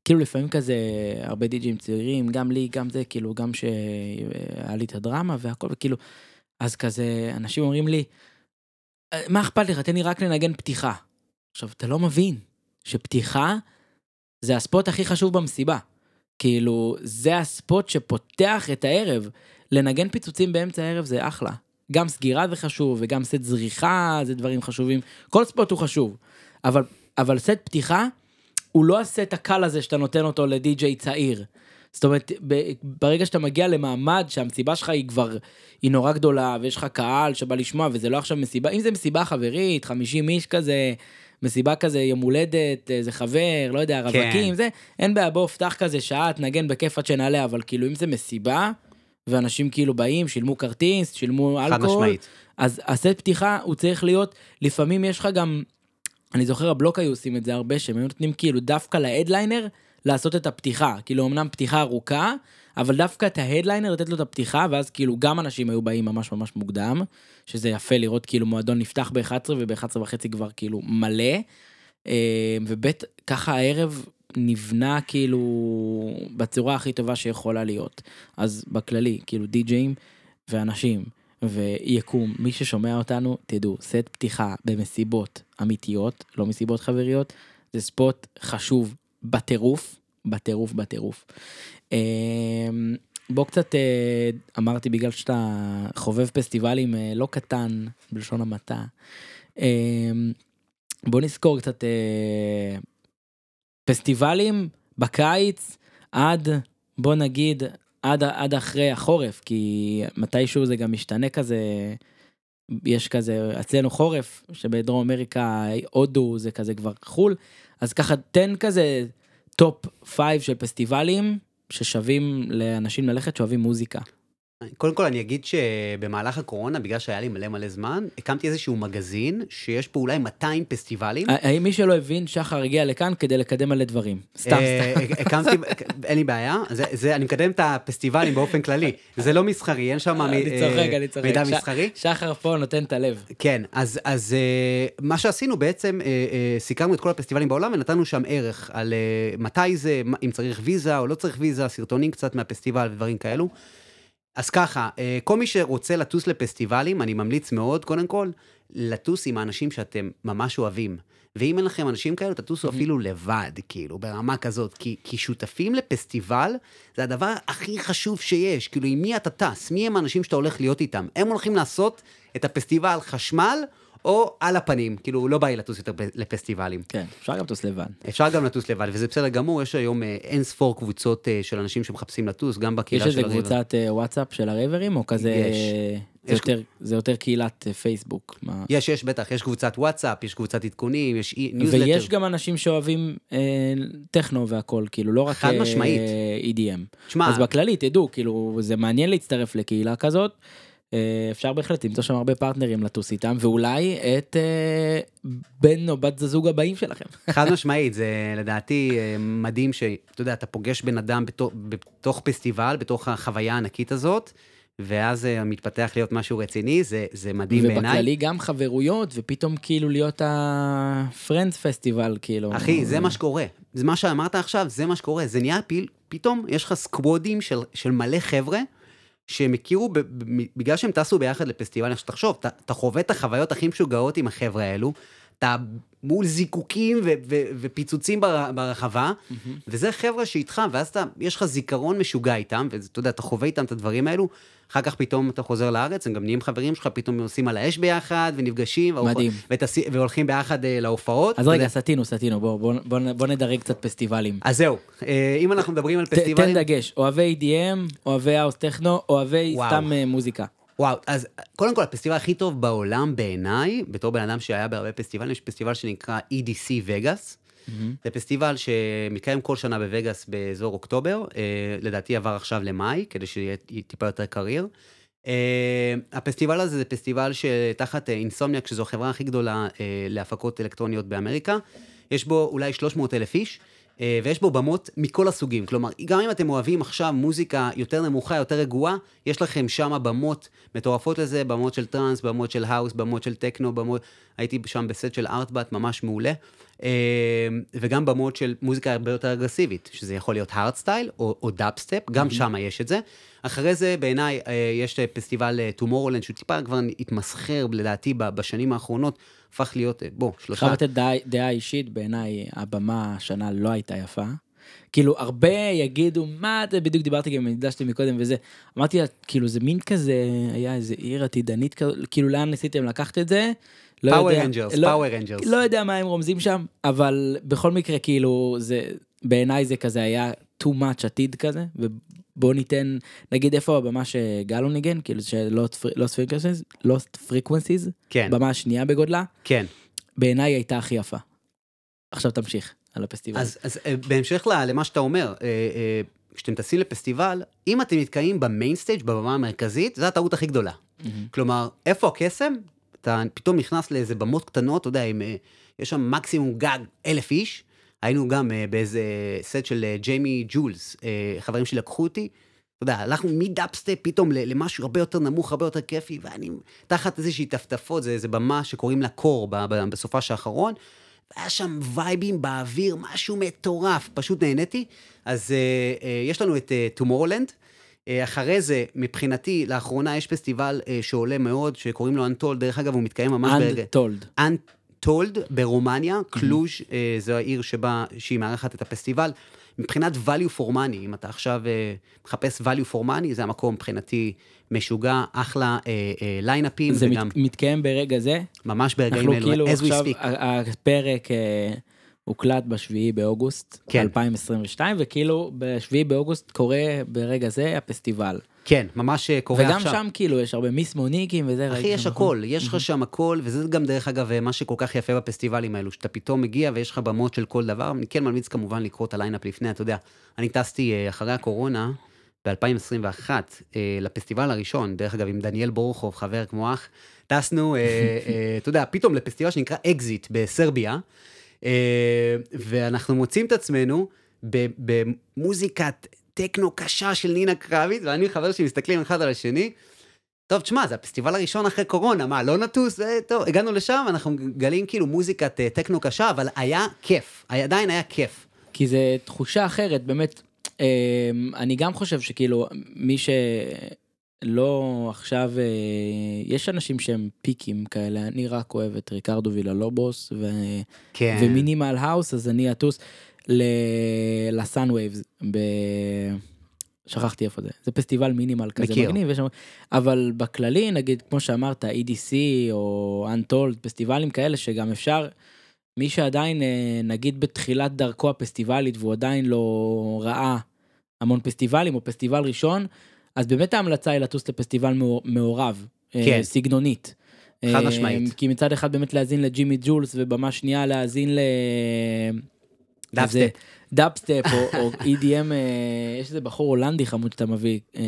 כאילו לפעמים כזה, הרבה די.ג'ים צעירים, גם לי, גם זה, כאילו, גם שהיה לי את הדרמה והכל, וכאילו, אז כזה, אנשים אומרים לי, "אה, מה אכפת לך, תן לי רק לנגן פתיחה. עכשיו, אתה לא מבין שפתיחה זה הספוט הכי חשוב במסיבה. כאילו, זה הספוט שפותח את הערב. לנגן פיצוצים באמצע הערב זה אחלה. גם סגירה זה חשוב, וגם סט זריחה זה דברים חשובים. כל ספוט הוא חשוב. אבל, אבל סט פתיחה, הוא לא הסט הקל הזה שאתה נותן אותו לדי-ג'יי צעיר. זאת אומרת, ברגע שאתה מגיע למעמד שהמסיבה שלך היא כבר, היא נורא גדולה, ויש לך קהל שבא לשמוע, וזה לא עכשיו מסיבה, אם זה מסיבה חברית, 50 איש כזה, מסיבה כזה, יום הולדת, איזה חבר, לא יודע, כן. רווקים, זה, אין בעיה, בוא, פתח כזה שעה, תנגן בכיף עד שנעלה, אבל כאילו, אם זה מסיבה, ואנשים כאילו באים, שילמו כרטיס, שילמו חד אלכוהול, משמעית. אז הסט פתיחה הוא צריך להיות, לפעמים יש לך גם, אני זוכר הבלוק היו עושים את זה הרבה, שהם היו נותנים כאילו דווקא להדליינר לעשות את הפתיחה, כאילו אמנם פתיחה ארוכה, אבל דווקא את ההדליינר לתת לו את הפתיחה, ואז כאילו גם אנשים היו באים ממש ממש מוקדם, שזה יפה לראות כאילו מועדון נפתח ב-11 וב-11 וחצי כבר כאילו מלא, אה, ובית, ככה הערב נבנה כאילו בצורה הכי טובה שיכולה להיות. אז בכללי, כאילו די-ג'אים ואנשים ויקום, מי ששומע אותנו, תדעו, סט פתיחה במסיבות אמיתיות, לא מסיבות חבריות, זה ספוט חשוב בטירוף, בטירוף, בטירוף. אמ, בוא קצת, אה, אמרתי בגלל שאתה חובב פסטיבלים אה, לא קטן, בלשון המעטה, אמ, בוא נזכור קצת אה, פסטיבלים בקיץ עד, בוא נגיד, עד, עד אחרי החורף, כי מתישהו זה גם משתנה כזה, יש כזה, אצלנו חורף, שבדרום אמריקה, הודו זה כזה כבר חו"ל, אז ככה תן כזה top five של פסטיבלים ששווים לאנשים ללכת שאוהבים מוזיקה. קודם כל אני אגיד שבמהלך הקורונה, בגלל שהיה לי מלא מלא זמן, הקמתי איזשהו מגזין, שיש פה אולי 200 פסטיבלים. האם מי שלא הבין, שחר הגיע לכאן כדי לקדם מלא דברים. סתם, אה, סתם. הקמתי, אין לי בעיה, אני מקדם את הפסטיבלים באופן כללי, זה לא מסחרי, אין שם אה. מידע מסחרי. שחר פה נותן את הלב. כן, אז, אה, מה שעשינו בעצם, אה, אה, סיכרנו את כל הפסטיבלים בעולם ונתנו שם ערך על אה, מתי זה, אם צריך ויזה או לא צריך ויזה, סרטונים קצת מהפסטיבל ודברים כאלו. אז ככה, אה, כל מי שרוצה לטוס לפסטיבלים, אני ממליץ מאוד, קודם כל, לטוס עם האנשים שאתם ממש אוהבים. ואם אין לכם אנשים כאלו, תטוסו אפילו לבד, כאילו, ברמה כזאת. כי, כי שותפים לפסטיבל זה הדבר הכי חשוב שיש. כאילו, עם מי אתה טס? מי הם האנשים שאתה הולך להיות איתם? הם הולכים לעשות את הפסטיבל חשמל, או על הפנים. כאילו, לא בא לי לטוס יותר לפסטיבלים. כן, אפשר גם לטוס לבד. אפשר גם לטוס לבד, וזה בסדר גמור, יש היום אה, אין ספור קבוצות אה, של אנשים שמחפשים לטוס, גם יש בקהילה איזה של הרייבר. קבוצת אה, וואטסאפ של הרייברים, או כזה... יש. זה יש- יותר- זה יותר קהילת אה, פייסבוק. מה- יש, יש, בטח, יש קבוצת וואטסאפ, יש קבוצת עדכונים, יש ניוזלטר. ויש גם אנשים שאוהבים אה, טכנו והכל, כאילו, לא רק חד אה, משמעית. EDM. תשמע, אז בכללי, תדעו, כאילו, זה מעניין להצטרף לקהילה כזאת. אה, אפשר בהחלט למצוא שם הרבה פרטנרים לטוס איתם, ואולי את אה, בן או בת הזוג הבאים שלכם. חד משמעית, זה לדעתי אה, מדהים שאתה יודע, אתה פוגש בן אדם בתוך, בתוך פסטיבל, בתוך החוויה הענקית הזאת, ואז מתפתח להיות משהו רציני, זה, זה מדהים בעיניי. ובכללי גם חברויות, ופתאום כאילו להיות הפרנדס פסטיבל, כאילו. אחי, זה מה שקורה. זה מה שאמרת עכשיו, זה מה שקורה. זה נהיה פיל, פתאום יש לך סקוודים של, של מלא חבר'ה, שהם הכירו, בגלל שהם טסו ביחד לפסטיבל, תחשוב, אתה חווה את החוויות הכי משוגעות עם החבר'ה האלו, אתה מול זיקוקים ו, ו, ופיצוצים בר, ברחבה, וזה חבר'ה שאיתך, ואז אתה, יש לך זיכרון משוגע איתם, ואתה יודע, אתה חווה איתם את הדברים האלו, אחר כך פתאום אתה חוזר לארץ, הם גם נהיים חברים שלך, פתאום עושים על האש ביחד, ונפגשים, מדהים. ותעשי- והולכים ביחד אה, להופעות. אז רגע, יודע. סטינו, סטינו, בוא, בוא, בוא, בוא נדרג קצת פסטיבלים. אז זהו, אה, אם אנחנו מדברים על ת, תן פסטיבלים... דגש, אוהבי EDM, אוהבי האוס טכנו, אוהבי וואו. סתם אה, מוזיקה. וואו, אז קודם כל, הפסטיבל הכי טוב בעולם בעיניי, בתור בן אדם שהיה בהרבה פסטיבלים, יש פסטיבל שנקרא EDC Vegas. זה פסטיבל שמתקיים כל שנה בווגאס באזור אוקטובר, אה, לדעתי עבר עכשיו למאי, כדי שיהיה טיפה יותר קריר. אה, הפסטיבל הזה זה פסטיבל שתחת Insomniac, שזו החברה הכי גדולה אה, להפקות אלקטרוניות באמריקה. יש בו אולי 300 אלף איש, אה, ויש בו במות מכל הסוגים. כלומר, גם אם אתם אוהבים עכשיו מוזיקה יותר נמוכה, יותר רגועה, יש לכם שם במות מטורפות לזה, במות של טראנס, במות של האוס, במות של טכנו, במות... הייתי שם בסט של ארטבאט, ממש מעולה. אה, וגם במות של מוזיקה הרבה יותר אגרסיבית, שזה יכול להיות הארד סטייל או, או דאפסטפ, גם שם יש את זה. אחרי זה, בעיניי, אה, יש פסטיבל טומורלנד, שהוא טיפה כבר התמסחר, לדעתי, בשנים האחרונות, הפך להיות, אה, בוא, שלושה... חייב לתת דעה, דעה אישית, בעיניי הבמה השנה לא הייתה יפה. כאילו הרבה יגידו מה זה בדיוק דיברתי גם עם הידידה שלי מקודם וזה אמרתי לה כאילו זה מין כזה היה איזה עיר עתידנית כזו כאילו לאן ניסיתם לקחת את זה. Power Rangers, Power Rangers. לא יודע מה הם רומזים שם אבל בכל מקרה כאילו זה בעיניי זה כזה היה too much עתיד כזה ובוא ניתן נגיד איפה הבמה שגלו ניגן כאילו של lost frequencies כן, במה השנייה בגודלה כן. בעיניי הייתה הכי יפה. עכשיו תמשיך על הפסטיבל. אז, אז אה, בהמשך למה שאתה אומר, אה, אה, כשאתם טסים לפסטיבל, אם אתם נתקעים במיין סטייג', בבמה המרכזית, זו הטעות הכי גדולה. מהמם. כלומר, איפה הקסם? אתה פתאום נכנס לאיזה במות קטנות, אתה יודע, עם, אה, יש שם מקסימום גג אלף איש. היינו גם אה, באיזה סט של אה, ג'יימי ג'ולס, אה, חברים שלי לקחו אותי. אתה יודע, הלכנו מדאבסטפ פתאום למשהו הרבה יותר נמוך, הרבה יותר כיפי, ואני תחת איזושהי טפטפות, זה איזה במה שקוראים לה Core בסופש האחרון. והיה שם וייבים באוויר, משהו מטורף, פשוט נהניתי. אז אה, אה, יש לנו את Tomorrowland. אה, אחרי זה, מבחינתי, לאחרונה יש פסטיבל אה, שעולה מאוד, שקוראים לו Untold, דרך אגב, הוא מתקיים ממש ברגע. Untold. Untold ברומניה, קלוז' אה, זו העיר שבה, שהיא מארחת את הפסטיבל. מבחינת value for money, אם אתה עכשיו אה, מחפש value for money, זה המקום מבחינתי משוגע, אחלה אה, אה, ליינאפים, זה וגם מת, מתקיים ברגע זה. ממש ברגעים אנחנו אלו, כאילו as we speak. ה- הפרק אה, הוקלט בשביעי באוגוסט כן. 2022, וכאילו בשביעי באוגוסט קורה ברגע זה הפסטיבל. כן, ממש אה, קורה וגם עכשיו. שם כאילו יש הרבה Miss Monique ים וזה. אחי, יש? הכל, יש לך שם הכל, וזה גם דרך אגב אה, מה שכל כך יפה בפסטיבלים האלו, שאתה פתאום מגיע ויש לך במות של כל דבר, אני כן ממליץ כמובן לקרוא את ה lineup לפני, אתה יודע, אני טסתי אה, אחרי הקורונה, ב-2021, לפסטיבל הראשון, דרך אגב, עם דניאל בורחוב, חבר כמו אח, טסנו, אתה יודע, פתאום לפסטיבל שנקרא אקזיט בסרביה, ואנחנו מוצאים את עצמנו במוזיקת טכנו קשה של נינה קרביץ, ואני וחבר שלי מסתכלים אחד על השני, טוב, תשמע, זה הפסטיבל הראשון אחרי קורונה, מה, לא נטוס? אה, טוב, הגענו לשם, אנחנו גלים כאילו מוזיקת אה, טכנו קשה, אבל היה כיף, עדיין היה כיף. כי זה תחושה אחרת, באמת. אה, אני גם חושב שכאילו מי לא עכשיו, אה, יש אנשים שהם picky כאלה, אני רק אוהב את ריקרדו וילאלובוס ו... כן. ו minimal house, אז אני אטוס ל Sunwaves, ב... שכחתי איפה זה, זה פסטיבל minimal כזה מכיר. מגניב, שם... אבל בכללי, נגיד, כמו שאמרת, EDC או Untold, פסטיבלים כאלה שגם אפשר, מי שעדיין, אה, נגיד בתחילת דרכו הפסטיבלית והוא עדיין לא ראה המון פסטיבלים או פסטיבל ראשון, אז באמת ההמלצה היא לטוס לפסטיבל מעור- מעורב, אה, כן. סגנונית. חד אה, משמעית. כי מצד אחד באמת להאזין לג'ימי ג'ולס ובמה שנייה להאזין ל... דאבסטפ. דאבסטפ או, EDM, אה, יש איזה בחור הולנדי חמוד שאתה מביא. אה,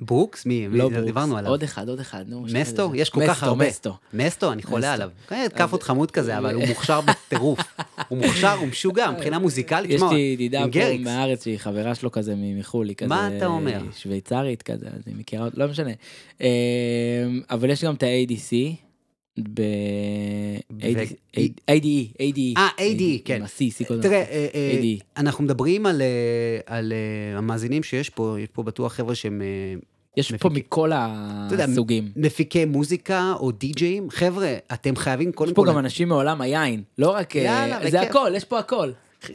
ברוקס? מי? לא ברוקס, דיברנו עליו. עוד אחד, עוד אחד, נו. מסטו? יש כל כך הרבה. מסטו. מסטו, אני חולה. עליו. כן, כאפות חמוד כזה, אבל הוא מוכשר בטירוף. הוא מוכשר, הוא משוגע, מבחינה מוזיקלית. יש לי ידידה פה. מהארץ שהיא חברה שלו כזה מחו"ל, היא כזה... מה אתה אומר? שוויצרית כזה, אז היא מכירה לא משנה. אה, אבל יש גם את ה-ADC. ב... ADE, ADE. אה, ADE, כן. עם ה-C, C קודם. תראה, אה, אה, ADE. אנחנו מדברים על, אה, המאזינים שיש פה, יש פה בטוח חבר'ה שהם יש פה מכל הסוגים. מפיקי מוזיקה או די-ג'אים. חבר'ה, אתם חייבים קודם יש פה כל... גם אנשים מעולם היין, לא רק... זה. הכל, יש פה הכל.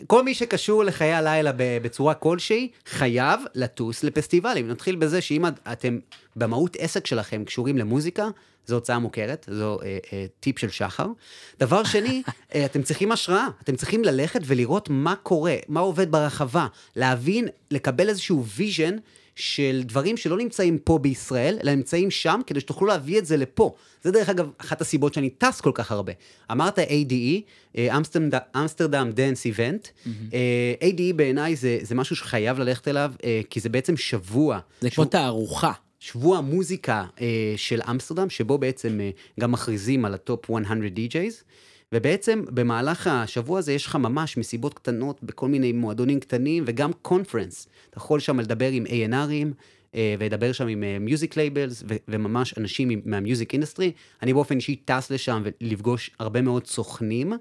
כל מי שקשור לחיי הלילה בצורה כלשהי, חייב לטוס לפסטיבלים. נתחיל בזה שאם אתם במהות עסק שלכם קשורים למוזיקה, זו הוצאה מוכרת, זו אה, אה, טיפ של שחר. דבר שני, אה, אתם צריכים השראה, אתם צריכים ללכת ולראות מה קורה, מה עובד ברחבה, להבין, לקבל איזשהו vision של דברים שלא נמצאים פה בישראל, אלא נמצאים שם, כדי שתוכלו להביא את זה לפה. זה דרך אגב אחת הסיבות שאני טס כל כך הרבה. אמרת ADE, אה, Amsterdam- Dance Event. ADE בעיניי זה, זה משהו שחייב ללכת אליו, אה, כי זה בעצם שבוע. זה כמו תערוכה. שבוע מוזיקה אה, של אמסטרדם, שבו בעצם אה, גם מכריזים על ה top 100 DJs, ובעצם במהלך השבוע הזה יש לך ממש מסיבות קטנות בכל מיני מועדונים קטנים, וגם conference. אתה יכול שם לדבר עם A&R ים, אה, ולדבר שם עם music labels, וממש אנשים עם- מה music industry. אני באופן אישי טס לשם ולפגוש הרבה מאוד סוכנים.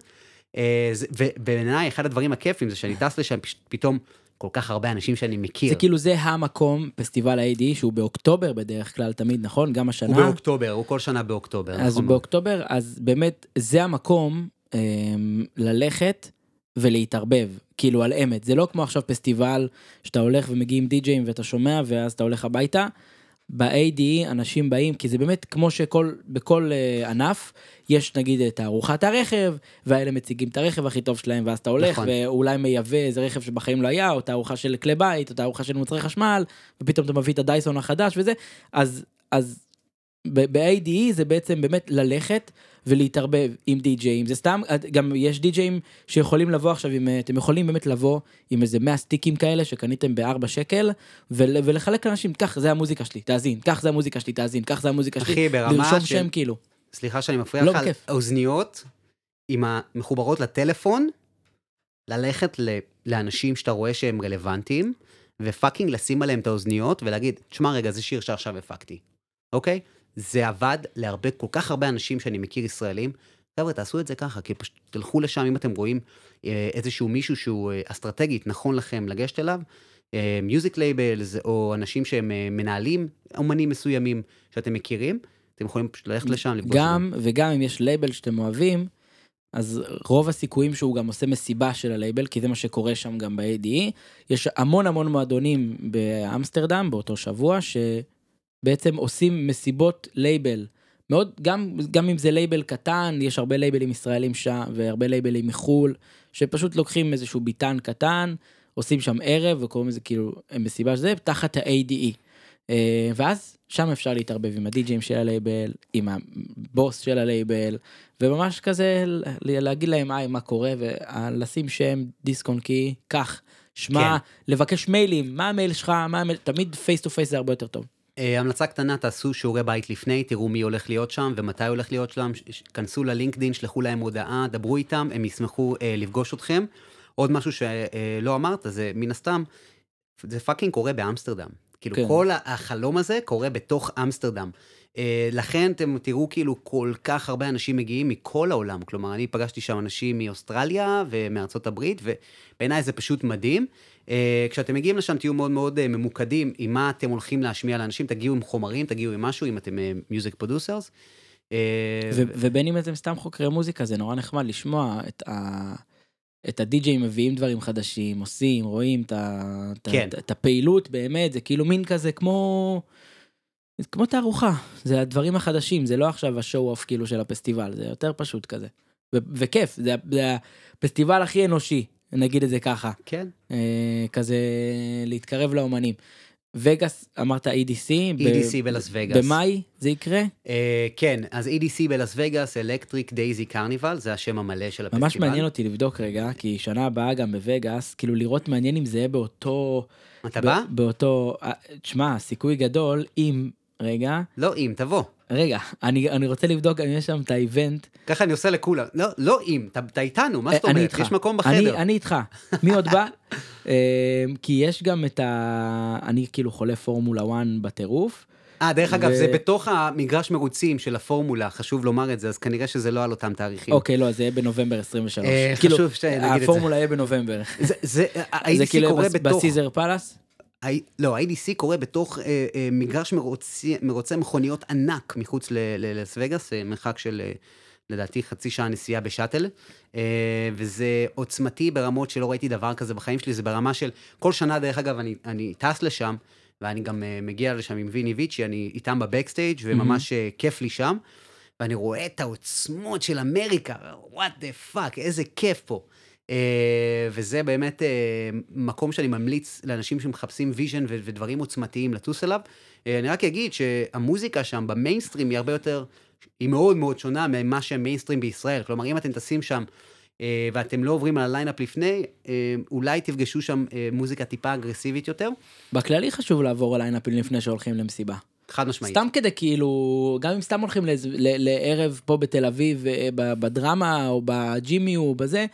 אה, ובעיניי אחד הדברים הכיפים זה שאני טס לשם, פתאום כל כך הרבה אנשים שאני מכיר. זה כאילו זה המקום, פסטיבל ה-ADE, שהוא באוקטובר בדרך כלל תמיד, נכון? גם השנה. הוא באוקטובר, הוא כל שנה באוקטובר. אז נכון. באוקטובר, אז באמת, זה המקום אמ, ללכת ולהתערבב, כאילו על אמת. זה לא כמו עכשיו פסטיבל שאתה הולך ומגיעים די-ג'אים ואתה שומע ואז אתה הולך הביתה. ב-ADE אנשים באים, כי זה באמת כמו שכל, בכל uh, ענף, יש נגיד את תערוכת הרכב, והאלה מציגים את הרכב הכי טוב שלהם, ואז אתה הולך, נכון. ואולי מייבא איזה רכב שבחיים לא היה, או תערוכה של כלי בית, או תערוכה של מוצרי חשמל, ופתאום אתה מביא את הדייסון החדש וזה, אז, אז ב-ADE זה בעצם באמת ללכת ולהתערבב עם די-ג'אים, זה סתם, גם יש די-ג'אים שיכולים לבוא עכשיו, עם, אתם יכולים באמת לבוא עם איזה 100 סטיקים כאלה שקניתם ב-4 שקל, ול, ולחלק לאנשים, קח, זה המוזיקה שלי, תאזין, קח, זה המוזיקה שלי, תאזין, קח, זה המוזיקה שלי, אחי, ברמה לרשום של- שם כאילו. סליחה שאני מפריע לא, לך, בכיף. האוזניות עם המחוברות לטלפון, ללכת ל- לאנשים שאתה רואה שהם רלוונטיים, ופאקינג לשים עליהם את האוזניות ולהגיד, תשמע רגע, זה שיר שעכשיו הפקתי, אוקיי? זה עבד להרבה, כל כך הרבה אנשים שאני מכיר ישראלים. חבר'ה, תעשו את זה ככה, כי פשוט תלכו לשם אם אתם רואים אה, איזשהו מישהו שהוא אה, אסטרטגית נכון לכם לגשת אליו, music labels, או אנשים שהם אה, מנהלים אומנים מסוימים שאתם מכירים, אתם יכולים פשוט ללכת לשם, גם, וגם אם יש לייבל שאתם אוהבים, אז רוב הסיכויים שהוא גם עושה מסיבה של הלייבל, כי זה מה שקורה שם גם ב-ADE. יש המון המון מועדונים באמסטרדם באותו שבוע, שבעצם עושים מסיבות לייבל. מאוד, גם, גם אם זה לייבל קטן, יש הרבה לייבלים ישראלים שם, והרבה לייבלים מחו"ל, שפשוט לוקחים איזשהו ביתן קטן, עושים שם ערב, וקוראים לזה כאילו מסיבה שזה, תחת ה-ADE. אה, ואז שם אפשר להתערבב עם הדי-ג'ים של הלייבל, עם הבוס של הלייבל, וממש כזה להגיד להם היי מה קורה, ולשים שם דיסק און קי, קח, שמע, לבקש מיילים, מה המייל שלך, מה המייל, תמיד face to face זה הרבה יותר טוב. אה, המלצה קטנה, תעשו שיעורי בית לפני, תראו מי הולך להיות שם ומתי הולך להיות שם, כנסו ל LinkedIn, שלחו להם הודעה, דברו איתם, הם ישמחו אה, לפגוש אתכם. עוד משהו שלא אמרת, זה מן הסתם, זה fucking קורה באמסטרדם. כאילו, כן. כן. כל החלום הזה קורה בתוך אמסטרדם. אה, לכן אתם תראו כאילו כל כך הרבה אנשים מגיעים מכל העולם. כלומר, אני פגשתי שם אנשים מאוסטרליה ומארצות הברית, ובעיניי זה פשוט מדהים. אה, כשאתם מגיעים לשם תהיו מאוד מאוד אה, ממוקדים עם מה אתם הולכים להשמיע לאנשים, תגיעו עם חומרים, תגיעו עם משהו, אם אתם music producers. ובין אם אתם סתם חוקרי מוזיקה, זה נורא נחמד לשמוע את ה... את הדי-ג'יי מביאים דברים חדשים, עושים, רואים את, ה, כן. את, הפעילות, באמת, זה כאילו מין כזה כמו... כמו תערוכה, זה הדברים החדשים, זה לא עכשיו ה show off כאילו של הפסטיבל, זה יותר פשוט כזה. ו- וכיף, זה, זה הפסטיבל הכי אנושי, נגיד את זה ככה. כן. אה, כזה להתקרב לאומנים. וגאס, אמרת EDC. EDC בלאס וגאס. במאי זה יקרה? אה, כן, אז EDC בלאס וגאס, Electric Daisy Carnival, זה השם המלא של הפסטיבל. ממש מעניין אותי לבדוק רגע, כי שנה הבאה גם בווגאס, כאילו לראות מעניין אם זה יהיה באותו... אתה בא? באותו... אה, תשמע, סיכוי גדול אם רגע. לא אם, תבוא. רגע, אני, אני רוצה לבדוק אם יש שם את האיבנט. ככה אני עושה לכולם. לא, לא אם, אתה, אתה איתנו, מה זאת אומרת? איתך. יש מקום בחדר. אני, אני איתך. מי עוד בא? אמ, כי יש גם את ה... אני כאילו חולה פורמולה 1 בטירוף. אה, דרך ו... אגב, זה בתוך המגרש מרוצים של הפורמולה, חשוב לומר את זה, אז כנראה שזה לא על אותם תאריכים. אוקיי, לא, זה יהיה בנובמבר 23. אה, כאילו, חשוב שנגיד את זה. הפורמולה יהיה בנובמבר. זה, זה, זה כאילו בתוך... בסיזר פלאס? לא, ה-EDC קורה בתוך אה, אה, מגרש מרוצי, מרוצי מכוניות ענק מחוץ ללס וגאס, אה, מרחק של אה, לדעתי חצי שעה נסיעה בשאטל, אה, וזה עוצמתי ברמות שלא ראיתי דבר כזה בחיים שלי, זה ברמה של, כל שנה דרך אגב אני, אני טס לשם, ואני גם אה, מגיע לשם עם ויני ויצ'י, אני איתם בבקסטייג' וממש mm-hmm. כיף לי שם, ואני רואה את העוצמות של אמריקה, what the fuck, איזה כיף פה. אה, וזה באמת אה, מקום שאני ממליץ לאנשים שמחפשים vision ודברים עוצמתיים לטוס אליו. אה, אני רק אגיד שהמוזיקה שם במיינסטרים היא הרבה יותר, היא מאוד מאוד שונה ממה שהמיינסטרים בישראל. כלומר, אם אתם טסים שם ואתם לא עוברים על הליינאפ לפני, אולי תפגשו שם מוזיקה טיפה אגרסיבית יותר. בכללי חשוב לעבור על ליינאפים לפני שהולכים למסיבה. חד משמעית. סתם כדי כאילו, גם אם סתם הולכים לערב פה בתל אביב, בדרמה או בג'ימי או בזה,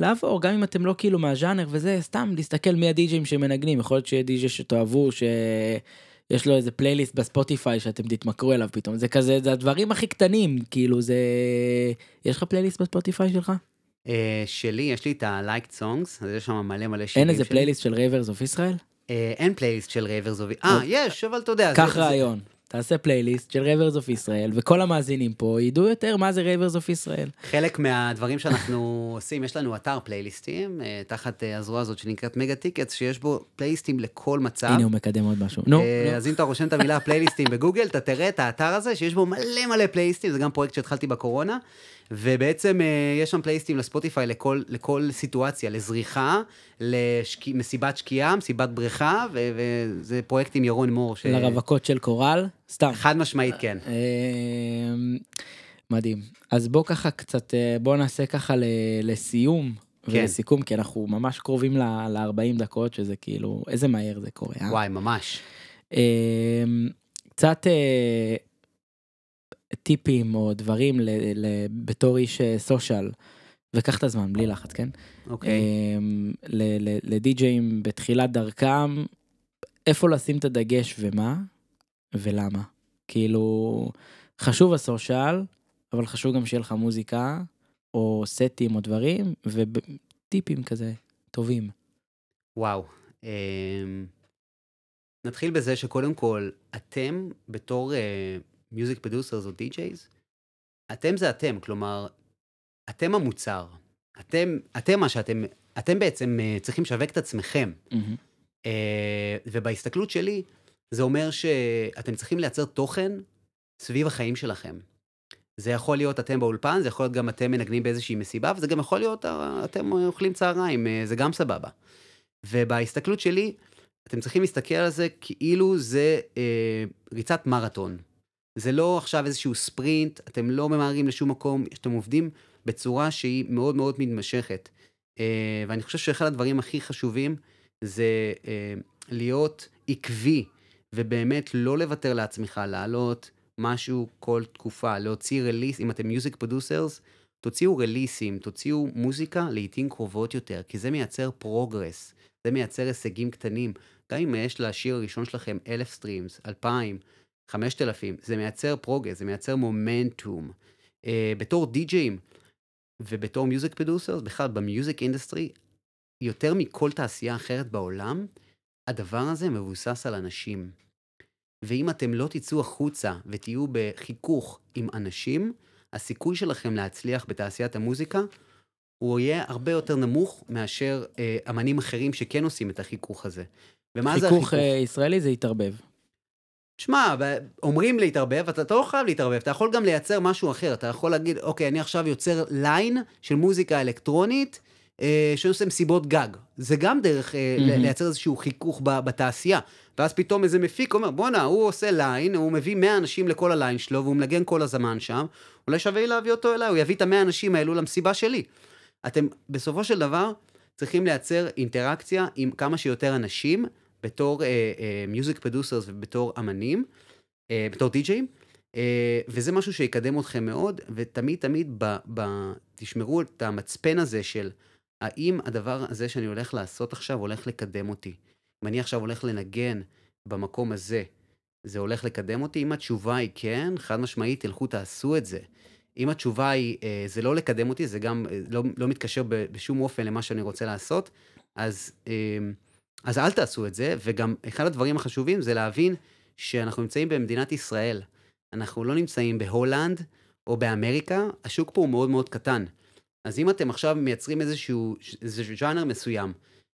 לעבור, גם אם אתם לא כאילו מהז'אנר וזה, סתם להסתכל מי הדי-ג'ים שמנגנים, יכול להיות שיהיה די-ג'י שתאהבו, שיש לו איזה פלייליסט בספוטיפיי שאתם תתמכרו אליו פתאום, זה כזה, זה הדברים הכי קטנים, כאילו זה... יש לך פלייליסט בספוטיפיי שלך? Uh, שלי, יש לי את ה-liked songs, אז יש שם מלא מלא שירים אין איזה פלייליסט של Ravers of Israel? אין פלייליסט של Ravers of... אה, יש, אבל אתה יודע. קח רעיון. תעשה פלייליסט של Ravers of Israel, וכל המאזינים פה ידעו יותר מה זה Ravers of Israel. חלק מהדברים שאנחנו עושים, יש לנו אתר פלייליסטים, אה, תחת אה, הזרוע הזאת שנקראת Mega Tickets, שיש בו פלייליסטים לכל מצב. הנה, הוא מקדם עוד משהו. נו, אה, נו. אז אם אתה רושם את המילה פלייליסטים בגוגל, אתה תראה את האתר הזה, שיש בו מלא מלא פלייליסטים, זה גם פרויקט שהתחלתי בקורונה. ובעצם יש שם פלייליסטים לספוטיפיי לכל, לכל סיטואציה, לזריחה, למסיבת שקיעה, מסיבת בריכה, ו- וזה פרויקט עם ירון מור. ש... לרווקות של קורל, סתם. חד משמעית, כן. מדהים. אז בוא ככה קצת, בוא נעשה ככה לסיום. כן. ולסיכום, כי אנחנו ממש קרובים ל-40 דקות, שזה כאילו, איזה מהר זה קורה, אה? וואי, ממש. קצת טיפים או דברים ל, ל, בתור איש סושיאל, וקח את הזמן, בלי לחץ, כן? אוקיי. אמ, לדי-ג'אים בתחילת דרכם, איפה לשים את הדגש ומה, ולמה. כאילו, חשוב ה social, אבל חשוב גם שיהיה לך מוזיקה, או סטים או דברים, וטיפים כזה טובים. וואו. אמ... נתחיל בזה שקודם כל, אתם בתור... אה, music producers או DJs, אתם זה אתם, כלומר, אתם המוצר. אתם, אתם מה שאתם, אתם בעצם uh, צריכים לשווק את עצמכם. Mm-hmm. Uh, ובהסתכלות שלי, זה אומר שאתם צריכים לייצר תוכן סביב החיים שלכם. זה יכול להיות אתם באולפן, זה יכול להיות גם אתם מנגנים באיזושהי מסיבה, וזה גם יכול להיות אה, אתם אוכלים צהריים, זה גם סבבה. ובהסתכלות שלי, אתם צריכים להסתכל על זה כאילו זה אה, ריצת מרתון. זה לא עכשיו איזשהו ספרינט, אתם לא ממהרים לשום מקום, אתם עובדים בצורה שהיא מאוד מאוד מתמשכת. אה, ואני חושב שאחד הדברים הכי חשובים זה אה, להיות עקבי, ובאמת לא לוותר לעצמך, לעלות משהו כל תקופה, להוציא release, אם אתם music producers, תוציאו רליסים, תוציאו מוזיקה לעיתים קרובות יותר, כי זה מייצר progress, זה מייצר הישגים קטנים. גם אם יש לשיר הראשון שלכם אלף streams, אלפיים, 5,000, זה מייצר progress, זה מייצר מומנטום. אה, בתור די-ג'אים ובתור music producers, בכלל ב music industry, יותר מכל תעשייה אחרת בעולם, הדבר הזה מבוסס על אנשים. ואם אתם לא תצאו החוצה ותהיו בחיכוך עם אנשים, הסיכוי שלכם להצליח בתעשיית המוזיקה הוא יהיה הרבה יותר נמוך מאשר אה, אמנים אחרים שכן עושים את החיכוך הזה. ומה זה חיכוך החיכוך? אה, ישראלי זה התערבב. שמע, אומרים להתערבב, אתה, אתה לא חייב להתערבב, אתה יכול גם לייצר משהו אחר, אתה יכול להגיד, אוקיי, אני עכשיו יוצר ליין של מוזיקה אלקטרונית, אה, שעושה מסיבות גג. זה גם דרך אה, mm-hmm. לייצר איזשהו חיכוך ב- בתעשייה. ואז פתאום איזה מפיק אומר, בואנה, הוא עושה ליין, הוא מביא 100 אנשים לכל הליין שלו, והוא מנגן כל הזמן שם, אולי שווה לי להביא אותו אליי, הוא יביא את המאה אנשים האלו למסיבה שלי. אתם בסופו של דבר צריכים לייצר אינטראקציה עם כמה שיותר אנשים, בתור music producers ובתור אמנים, אה, בתור די-ג'אים, אה, וזה משהו שיקדם אתכם מאוד, ותמיד תמיד ב, ב, תשמרו את המצפן הזה של האם הדבר הזה שאני הולך לעשות עכשיו הולך לקדם אותי. אם אני עכשיו הולך לנגן במקום הזה, זה הולך לקדם אותי? אם התשובה היא כן, חד משמעית, תלכו תעשו את זה. אם התשובה היא, אה, זה לא לקדם אותי, זה גם אה, לא, לא מתקשר בשום אופן למה שאני רוצה לעשות, אז, אה, אז אל תעשו את זה, וגם אחד הדברים החשובים זה להבין שאנחנו נמצאים במדינת ישראל. אנחנו לא נמצאים בהולנד או באמריקה, השוק פה הוא מאוד מאוד קטן. אז אם אתם עכשיו מייצרים איזשהו, איזה ז'אנר מסוים,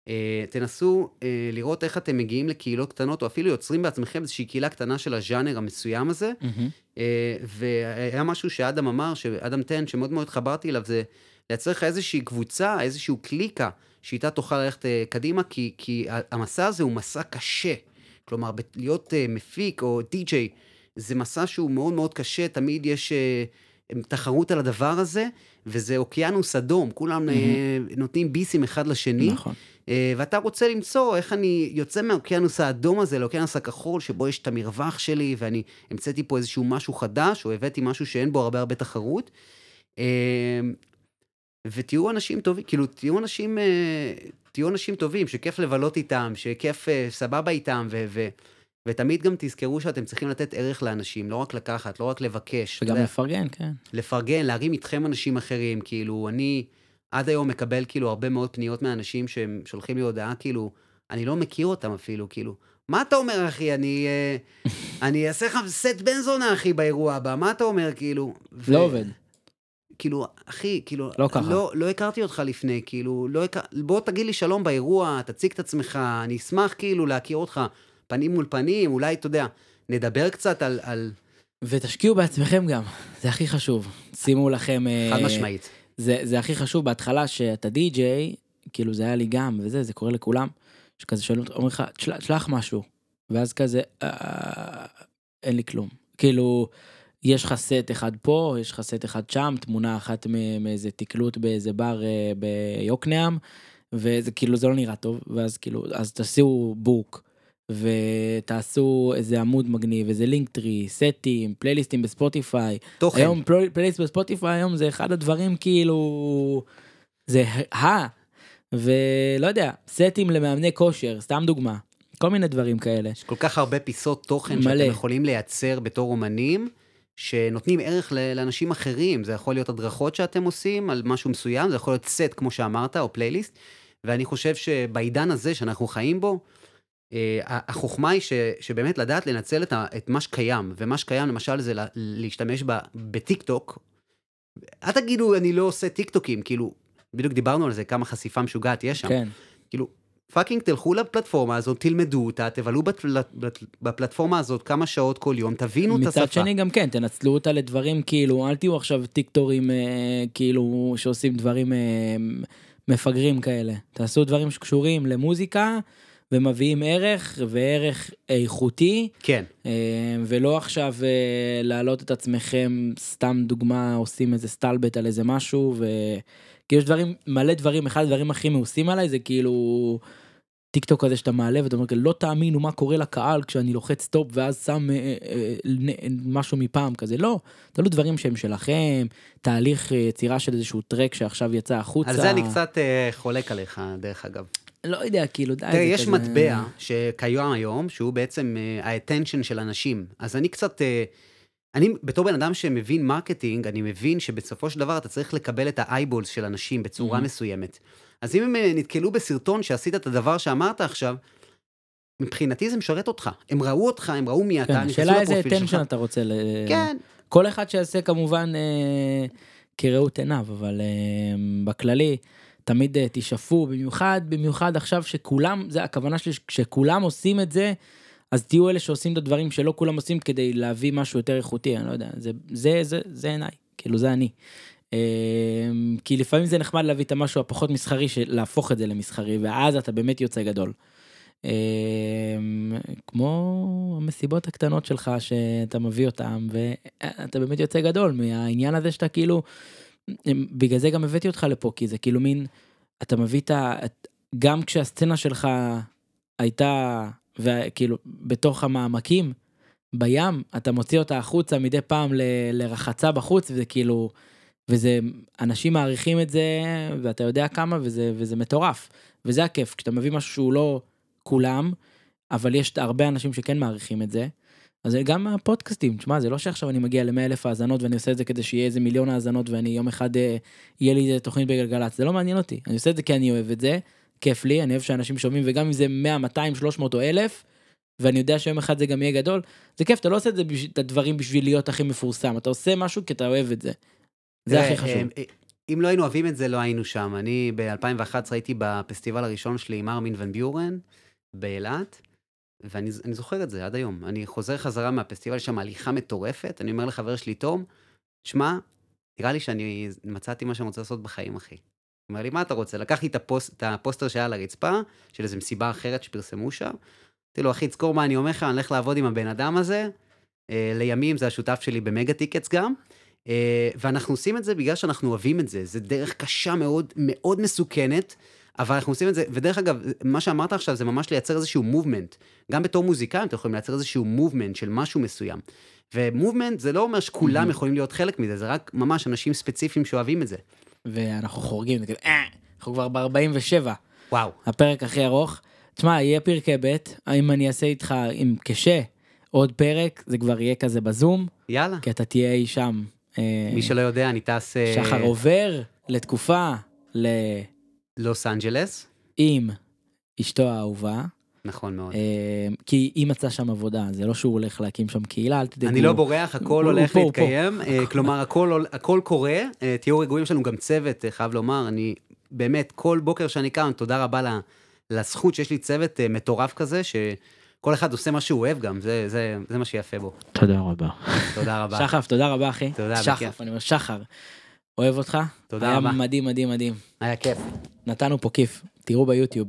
אה, תנסו אה, לראות איך אתם מגיעים לקהילות קטנות, או אפילו יוצרים בעצמכם איזושהי קהילה קטנה של הז'אנר המסוים הזה, מהמם. אה, והיה משהו שאדם אמר, שאדם תן, שמאוד מאוד התחברתי אליו, זה לייצר לך איזושהי קבוצה, איזושהי קליקה, שאיתה תוכל ללכת אה, קדימה, כי, כי המסע הזה הוא מסע קשה. כלומר, להיות אה, מפיק או די-ג'יי, זה מסע שהוא מאוד מאוד קשה, תמיד יש אה, תחרות על הדבר הזה, וזה אוקיינוס אדום, כולם אה, נותנים ביסים אחד לשני. נכון. ואתה רוצה למצוא איך אני יוצא מהאוקיינוס האדום הזה לאוקיינוס הכחול, שבו יש את המרווח שלי, ואני המצאתי פה איזשהו משהו חדש, או הבאתי משהו שאין בו הרבה הרבה תחרות. ותהיו אנשים טובים, כאילו, תהיו אנשים, אה, תהיו אנשים טובים, שכיף לבלות איתם, שכיף אה, סבבה איתם, ו... ו ותמיד גם תזכרו שאתם צריכים לתת ערך לאנשים, לא רק לקחת, לא רק לבקש. וגם יודע, לפרגן, כן. לפרגן, להרים איתכם אנשים אחרים, כאילו, אני עד היום מקבל כאילו הרבה מאוד פניות מאנשים שהם שולחים לי הודעה, כאילו, אני לא מכיר אותם אפילו, כאילו, מה אתה אומר, אחי, אני, אה, אני אעשה לך סט בן זונה, אחי, באירוע הבא, מה אתה אומר, כאילו? ו- לא עובד. כאילו, אחי, כאילו, לא ככה. לא, לא הכרתי אותך לפני, כאילו, לא הכר... בוא תגיד לי שלום באירוע, תציג את עצמך, אני אשמח כאילו להכיר אותך פנים מול פנים, אולי, אתה יודע, נדבר קצת על... על... ותשקיעו בעצמכם גם, זה הכי חשוב. שימו לכם... אה, חד משמעית. זה, זה הכי חשוב בהתחלה שאתה די-ג'יי, כאילו זה היה לי גם, וזה, זה קורה לכולם, שכזה שואלים, אומרים לך, "תשל- תשלח משהו, ואז כזה, "אה, אין לי כלום. כאילו, יש לך סט אחד פה, יש לך סט אחד שם, תמונה אחת מאיזה תקלוט באיזה בר אה, ביוקנעם, וזה כאילו, זה לא נראה טוב, ואז כאילו, אז תעשו בוק. ותעשו איזה עמוד מגניב, איזה Linktree, סטים, פלייליסטים בספוטיפיי, תוכן. היום פל- פלייליסט בספוטיפיי היום זה אחד הדברים כאילו זה ה ולא יודע סטים למאמני כושר סתם דוגמה כל מיני דברים כאלה יש כל כך הרבה פיסות תוכן מלא. שאתם יכולים לייצר בתור אומנים, שנותנים ערך לאנשים אחרים. זה יכול להיות הדרכות שאתם עושים על משהו מסוים, זה יכול להיות סט, כמו שאמרת, או פלייליסט. ואני חושב שבעידן הזה שאנחנו חיים בו, אה, החוכמה היא ש, שבאמת לדעת לנצל את, ה, את מה שקיים, ומה שקיים למשל זה לה, להשתמש ב, בטיק טוק. אל תגידו אני לא עושה טיק טוקים, כאילו, בדיוק דיברנו על זה, כמה חשיפה משוגעת יש שם. כן כאילו, fucking תלכו לפלטפורמה הזאת, תלמדו אותה, תבלו בפל... בפלטפורמה הזאת כמה שעות כל יום, תבינו את השפה. מצד שני גם כן תנצלו אותה לדברים כאילו אל תהיו עכשיו טיקטוקרים אה, כאילו שעושים דברים אה, מפגרים כאלה. תעשו דברים שקשורים למוזיקה ומביאים ערך וערך איכותי. כן, אה, ולא עכשיו אה, להעלות את עצמכם, סתם דוגמה, עושים איזה סטלבט על איזה משהו, וכי יש דברים, מלא דברים, אחד הדברים הכי מאוסים עליי זה כאילו טיק טוק הזה שאתה מעלה ואתה אומר, לא תאמינו מה קורה לקהל כשאני לוחץ stop ואז שם אה, אה, נ- משהו מפעם כזה, לא, תעלו דברים שהם שלכם, תהליך אה, יצירה של איזשהו track שעכשיו יצא החוצה. על זה אני קצת אה, חולק עליך, דרך אגב. לא יודע, כאילו, די, תראה, יש מטבע שקיים היום, שהוא בעצם אה, ה-attention של אנשים. אז אני קצת, אה, אני בתור בן אדם שמבין marketing, אני מבין שבסופו של דבר אתה צריך לקבל את ה-eyeballs של אנשים בצורה Mhm. מסוימת. אז אם הם אה, נתקלו בסרטון שעשית את הדבר שאמרת עכשיו, מבחינתי זה משרת אותך. הם ראו אותך, הם ראו מי כן, אתה, נכנסו השאלה איזה attention אתה רוצה ל... כן, כל אחד שיעשה כמובן אה, כראות עיניו, אבל אה, בכללי, תמיד אה, תשאפו, במיוחד, במיוחד עכשיו שכולם, זה הכוונה שלי, כשכולם עושים את זה, אז תהיו אלה שעושים את הדברים שלא כולם עושים כדי להביא משהו יותר איכותי, אני לא יודע, זה, זה, זה, זה עיניי, כאילו זה אני. אה, כי לפעמים זה נחמד להביא את המשהו הפחות מסחרי, להפוך את זה למסחרי, ואז אתה באמת יוצא גדול. אה, כמו המסיבות הקטנות שלך שאתה מביא אותם ואתה באמת יוצא גדול מהעניין הזה שאתה כאילו בגלל זה גם הבאתי אותך לפה כי זה כאילו מין אתה מביא את ה... גם כשהסצנה שלך הייתה וכאילו בתוך המעמקים בים אתה מוציא אותה החוצה מדי פעם ל- לרחצה בחוץ וזה כאילו וזה אנשים מעריכים את זה ואתה יודע כמה וזה וזה מטורף וזה הכיף כשאתה מביא משהו שהוא לא כולם אבל יש הרבה אנשים שכן מעריכים את זה. אז גם הפודקאסטים, תשמע, זה לא שעכשיו אני מגיע ל-100 אלף האזנות ואני עושה את זה כדי שיהיה איזה מיליון האזנות ואני יום אחד אה, יהיה לי איזה תוכנית בגלגלצ, זה לא מעניין אותי, אני עושה את זה כי אני אוהב את זה, כיף לי, אני אוהב שאנשים שומעים וגם אם זה 100, 200, 300 או 1,000, ואני יודע שיום אחד זה גם יהיה גדול, זה כיף, אתה לא עושה את, זה את הדברים בשביל להיות הכי מפורסם, אתה עושה משהו כי אתה אוהב את זה. זה הכי חשוב. אה, אם לא היינו אוהבים את זה, לא היינו שם. אני ב-2011 הייתי בפסטיבל הראשון שלי עם ארמין ון ביורן באילת, ואני אני זוכר את זה עד היום. אני חוזר חזרה מהפסטיבל, יש שם הליכה מטורפת, אני אומר לחבר שלי, תום, שמע, נראה לי שאני מצאתי מה שאני רוצה לעשות בחיים, אחי. הוא אומר לי, מה אתה רוצה? לקחתי את, הפוסט, את הפוסטר שהיה על הרצפה, של איזו מסיבה אחרת שפרסמו שם. אמרתי לו, אחי, תזכור מה אני אומר לך, אני הולך לעבוד עם הבן אדם הזה. אה, לימים זה השותף שלי במגה טיקטס גם. אה, ואנחנו עושים את זה בגלל שאנחנו אוהבים את זה. זה דרך קשה מאוד, מאוד מסוכנת, אבל אנחנו עושים את זה, ודרך אגב, מה שאמרת עכשיו זה ממש לייצר איזשהו movement. גם בתור מוזיקאים אתם יכולים לייצר איזשהו movement של משהו מסוים. ומובמנט זה לא אומר שכולם Mhm. יכולים להיות חלק מזה, זה רק ממש אנשים ספציפיים שאוהבים את זה. ואנחנו חורגים, "אה, אנחנו כבר ב-47. וואו. הפרק הכי ארוך. תשמע, יהיה פרקי ב', אם אני אעשה איתך עם קשה עוד פרק, זה כבר יהיה כזה בזום, יאללה. כי אתה תהיה אי שם. אה, מי שלא יודע, אני טס אה, שחר עובר לתקופה ל... לוס אנג'לס. עם אשתו האהובה, נכון מאוד. אה, כי היא מצאה שם עבודה, זה לא שהוא הולך להקים שם קהילה, אל תדאגו. אני לא בורח, הכל הולך. להתקיים, כלומר הכל קורה, תהיו רגועים, יש לנו גם צוות, חייב לומר, אני באמת, כל בוקר שאני קם, תודה רבה לזכות שיש לי צוות מטורף כזה, שכל אחד עושה מה שהוא אוהב גם, זה- זה זה מה שיפה בו. תודה רבה. תודה רבה. שחף, תודה רבה אחי. תודה, שחף. אני אומר שחר. אוהב אותך. תודה היה רבה. מדהים מדהים מדהים. היה כיף. נתנו פה כיף, תראו ביוטיוב.